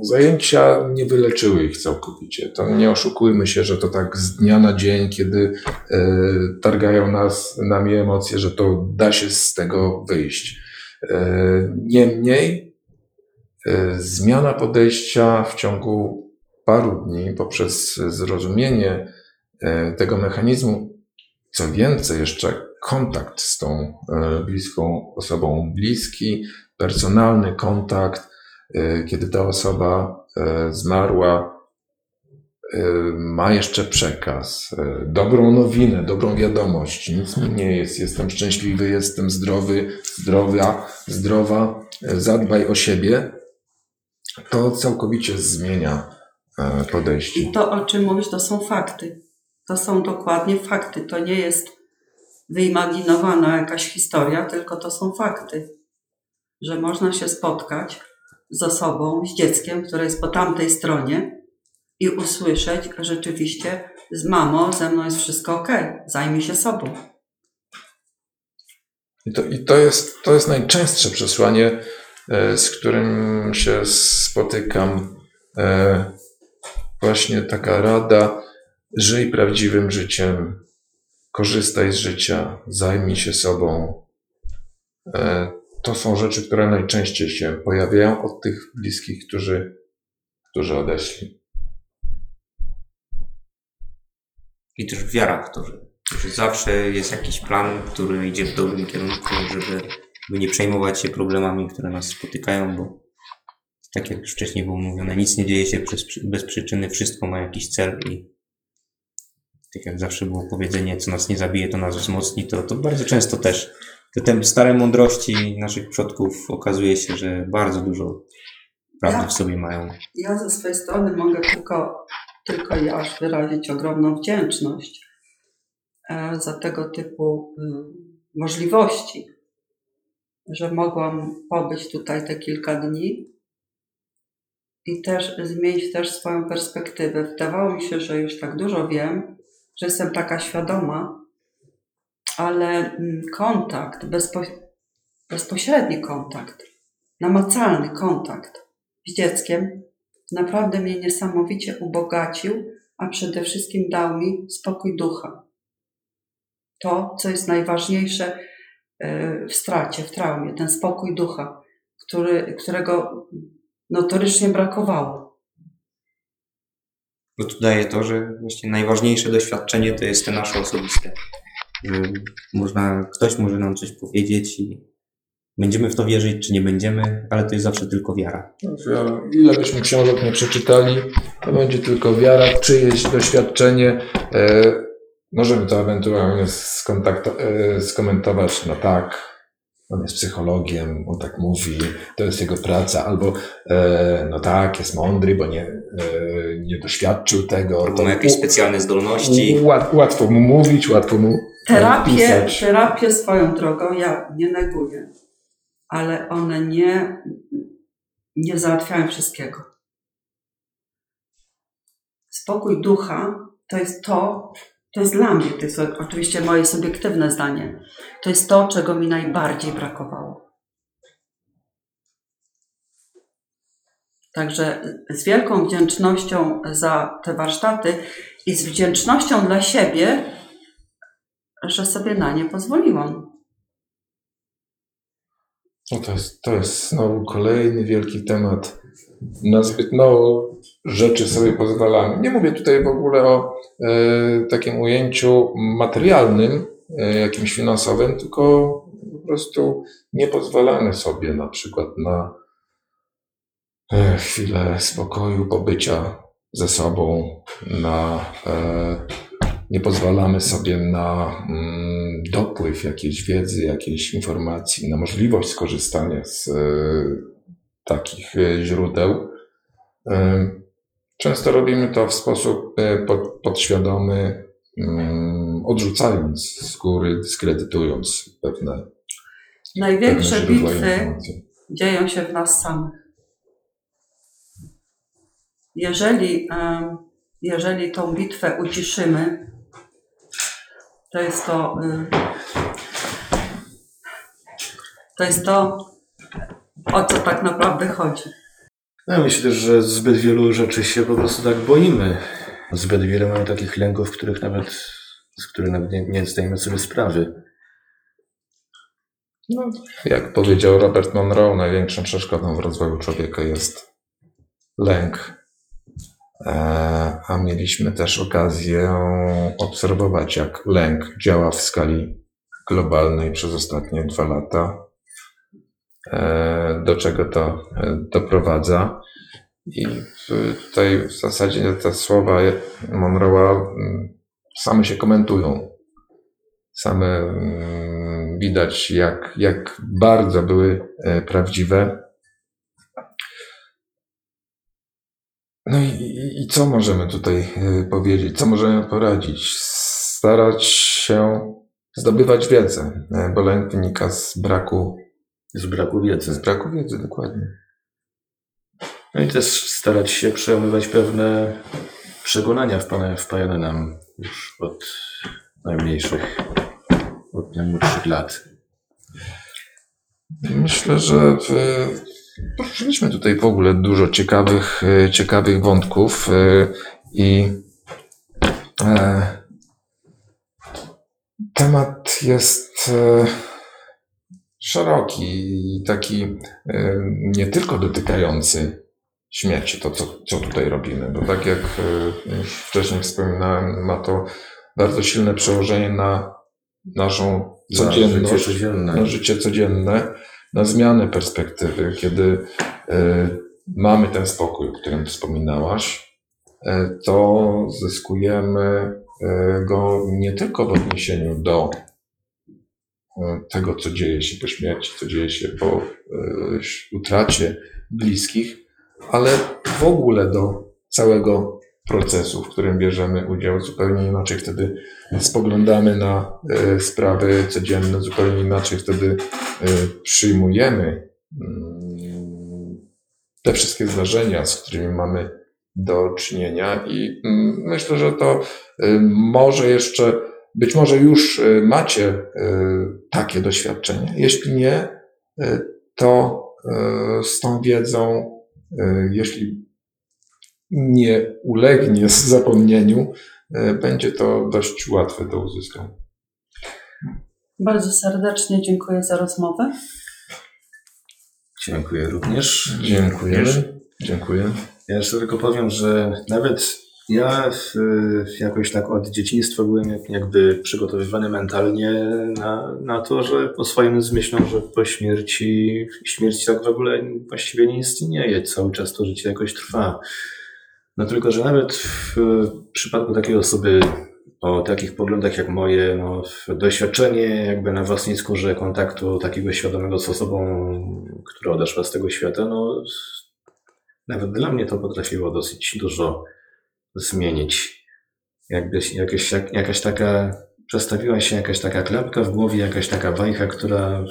zajęcia nie wyleczyły ich całkowicie. To nie oszukujmy się, że to tak z dnia na dzień, kiedy targają nas nami emocje, że to da się z tego wyjść. Niemniej E, Zmiana podejścia w ciągu paru dni poprzez zrozumienie e, tego mechanizmu, co więcej, jeszcze kontakt z tą e, bliską osobą, bliski, personalny kontakt, kiedy ta osoba zmarła, ma jeszcze przekaz, dobrą nowinę, dobrą wiadomość. Nic mi nie jest, jestem szczęśliwy, jestem zdrowy, zdrowia, zdrowa, zadbaj o siebie to całkowicie zmienia e, podejście. I to, o czym mówisz, to są fakty. To są dokładnie fakty. To nie jest wyimaginowana jakaś historia, tylko to są fakty. Że można się spotkać z osobą, z dzieckiem, które jest po tamtej stronie i usłyszeć rzeczywiście z mamą, ze mną jest wszystko ok, zajmij się sobą. I to, i to, jest, to jest najczęstsze przesłanie E, z którym się spotykam. E, właśnie taka rada: żyj prawdziwym życiem, korzystaj z życia, zajmij się sobą. To są rzeczy, które najczęściej się pojawiają od tych bliskich, którzy, którzy odeszli. I też wiara że, że zawsze jest jakiś plan, który idzie w dobrym kierunku, żeby by nie przejmować się problemami, które nas spotykają, bo tak jak już wcześniej było mówione, nic nie dzieje się przez, bez przyczyny, wszystko ma jakiś cel i tak jak zawsze było powiedzenie, co nas nie zabije, to nas wzmocni, to, to bardzo często też te, te stare mądrości naszych przodków okazuje się, że bardzo dużo prawdy Ja- w sobie mają. Ja ze swojej strony mogę tylko, tylko i aż wyrazić ogromną wdzięczność e, za tego typu y, możliwości, że mogłam pobyć tutaj te kilka dni i też zmienić też swoją perspektywę. Wydawało mi się, że już tak dużo wiem, że jestem taka świadoma, ale mm, kontakt, bezpo, bezpośredni kontakt, namacalny kontakt z dzieckiem naprawdę mnie niesamowicie ubogacił, a przede wszystkim dał mi spokój ducha. To, co jest najważniejsze e, w stracie, w traumie, ten spokój ducha, który, którego notorycznie brakowało. Bo tu daje to, że właśnie najważniejsze doświadczenie to jest te nasze osobiste. Można, ktoś może nam coś powiedzieć i będziemy w to wierzyć, czy nie będziemy, ale to jest zawsze tylko wiara. Ile byśmy książek nie przeczytali, to będzie tylko wiara, czyjeś doświadczenie. E, możemy to ewentualnie e, skomentować, no tak, on jest psychologiem, on tak mówi, to jest jego praca, albo e, no tak, jest mądry, bo nie, e, nie doświadczył tego. Albo ma jakieś specjalne zdolności. Łat, łatwo mu mówić, łatwo mu e, Terapię, pisać. terapię swoją drogą ja nie neguję, ale one nie, nie załatwiają wszystkiego. Spokój ducha to jest to, to jest dla mnie, to jest oczywiście moje subiektywne zdanie, to jest to, czego mi najbardziej brakowało. Także z wielką wdzięcznością za te warsztaty i z wdzięcznością dla siebie, że sobie na nie pozwoliłam. No to, jest, to jest znowu kolejny wielki temat na zbyt mało rzeczy sobie pozwalamy. Nie mówię tutaj w ogóle o e, takim ujęciu materialnym, e, jakimś finansowym, tylko po prostu nie pozwalamy sobie na przykład na e, chwilę spokoju, pobycia ze sobą, na nie pozwalamy sobie na mm, dopływ jakiejś wiedzy, jakiejś informacji, na możliwość skorzystania z takich e, źródeł. E, Często robimy to w sposób e, pod, podświadomy, mm, odrzucając z góry, dyskredytując pewne, pewne Największe źródła bitwy informacji. dzieją się w nas samych. Jeżeli, jeżeli tą bitwę uciszymy, to jest to, to jest to, o co tak naprawdę chodzi. Ja myślę też, że zbyt wielu rzeczy się po prostu tak boimy. Zbyt wiele mamy takich lęków, których nawet, z których nawet nie, nie zdajemy sobie sprawy. No, jak powiedział Robert Monroe, największą przeszkodą w rozwoju człowieka jest lęk. E, A mieliśmy też okazję obserwować, jak lęk działa w skali globalnej przez ostatnie dwa lata. E, Do czego to e, doprowadza? I tutaj w zasadzie te słowa Monroe'a mm, same się komentują same mm, widać, jak, jak bardzo były e, prawdziwe. No i, i, co możemy tutaj powiedzieć? Co możemy poradzić? Starać się zdobywać wiedzę, bo lęk wynika z braku, Z braku wiedzy. z braku wiedzy, dokładnie. No i też starać się przełamywać pewne przekonania wpajane nam już od najmniejszych, od najmłodszych lat. Myślę, że e, poruszyliśmy tutaj w ogóle dużo ciekawych, e, ciekawych wątków e, i temat jest szeroki i taki e, nie tylko dotykający śmierci, to co, co tutaj robimy, bo tak jak e, już wcześniej wspominałem, ma to bardzo silne przełożenie na naszą codzienność, życie codzienne. na życie codzienne, na zmianę perspektywy, kiedy e, mamy ten spokój, o którym wspominałaś, to zyskujemy go nie tylko w odniesieniu do tego, co dzieje się po śmierci, co dzieje się po e, utracie bliskich, ale w ogóle do całego procesu, w którym bierzemy udział. Zupełnie inaczej wtedy spoglądamy na e, sprawy codzienne, zupełnie inaczej wtedy e, przyjmujemy mm, te wszystkie zdarzenia, z którymi mamy do czynienia i mm, myślę, że to e, może jeszcze, być może już e, macie e, takie doświadczenie. Jeśli nie, e, to z tą wiedzą, jeśli nie ulegnie zapomnieniu, będzie to dość łatwe do uzyskania. Bardzo serdecznie dziękuję za rozmowę. Dziękuję również. Dziękujemy. Dziękuję. Ja jeszcze tylko powiem, że nawet ja w, jakoś tak od dzieciństwa byłem jak, jakby przygotowywany mentalnie na, na to, że oswojony z myślą, że po śmierci, śmierć tak w ogóle właściwie nie istnieje. Cały czas to życie jakoś trwa. No tylko, że nawet w przypadku takiej osoby o takich poglądach jak moje, no, doświadczenie jakby na własnej skórze kontaktu takiego świadomego z osobą, która odeszła z tego świata, no nawet dla mnie to potrafiło dosyć dużo zmienić. Jakby jakaś, jak, jakaś taka, przestawiła się jakaś taka klapka w głowie, jakaś taka bajka, która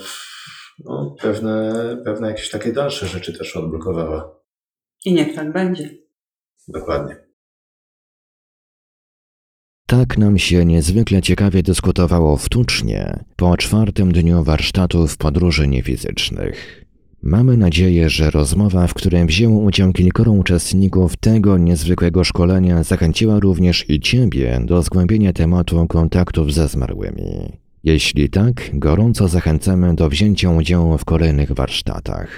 no, pewne, pewne jakieś takie dalsze rzeczy też odblokowała. I niech tak będzie. Dokładnie. Tak nam się niezwykle ciekawie dyskutowało w Tucznie po czwartym dniu warsztatów podróży niefizycznych. Mamy nadzieję, że rozmowa, w której wzięło udział kilkoro uczestników tego niezwykłego szkolenia, zachęciła również i Ciebie do zgłębienia tematu kontaktów ze zmarłymi. Jeśli tak, gorąco zachęcamy do wzięcia udziału w kolejnych warsztatach.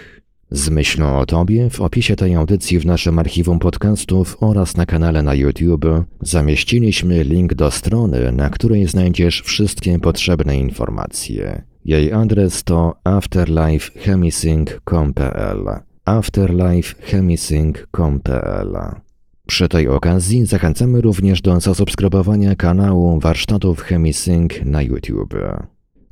Z myślą o Tobie w opisie tej audycji w naszym archiwum podcastów oraz na kanale na YouTube zamieściliśmy link do strony, na której znajdziesz wszystkie potrzebne informacje. Jej adres to afterlifechemisync.pl afterlifechemisync.pl Przy tej okazji zachęcamy również do zasubskrybowania kanału Warsztatów Chemisync na YouTube.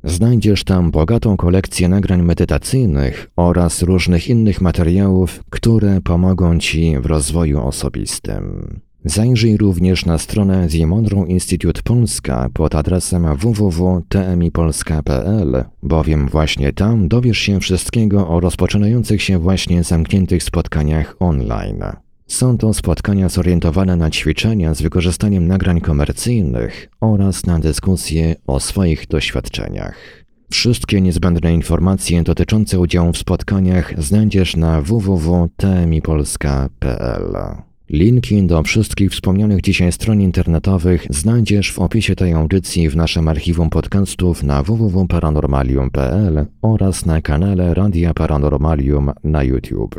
Znajdziesz tam bogatą kolekcję nagrań medytacyjnych oraz różnych innych materiałów, które pomogą Ci w rozwoju osobistym. Zajrzyj również na stronę The Monroe Institute Polska pod adresem www.tmipolska.pl, bowiem właśnie tam dowiesz się wszystkiego o rozpoczynających się właśnie zamkniętych spotkaniach online. Są to spotkania zorientowane na ćwiczenia z wykorzystaniem nagrań komercyjnych oraz na dyskusje o swoich doświadczeniach. Wszystkie niezbędne informacje dotyczące udziału w spotkaniach znajdziesz na www.tmipolska.pl. Linki do wszystkich wspomnianych dzisiaj stron internetowych znajdziesz w opisie tej audycji w naszym archiwum podcastów na www.paranormalium.pl oraz na kanale Radia Paranormalium na YouTube.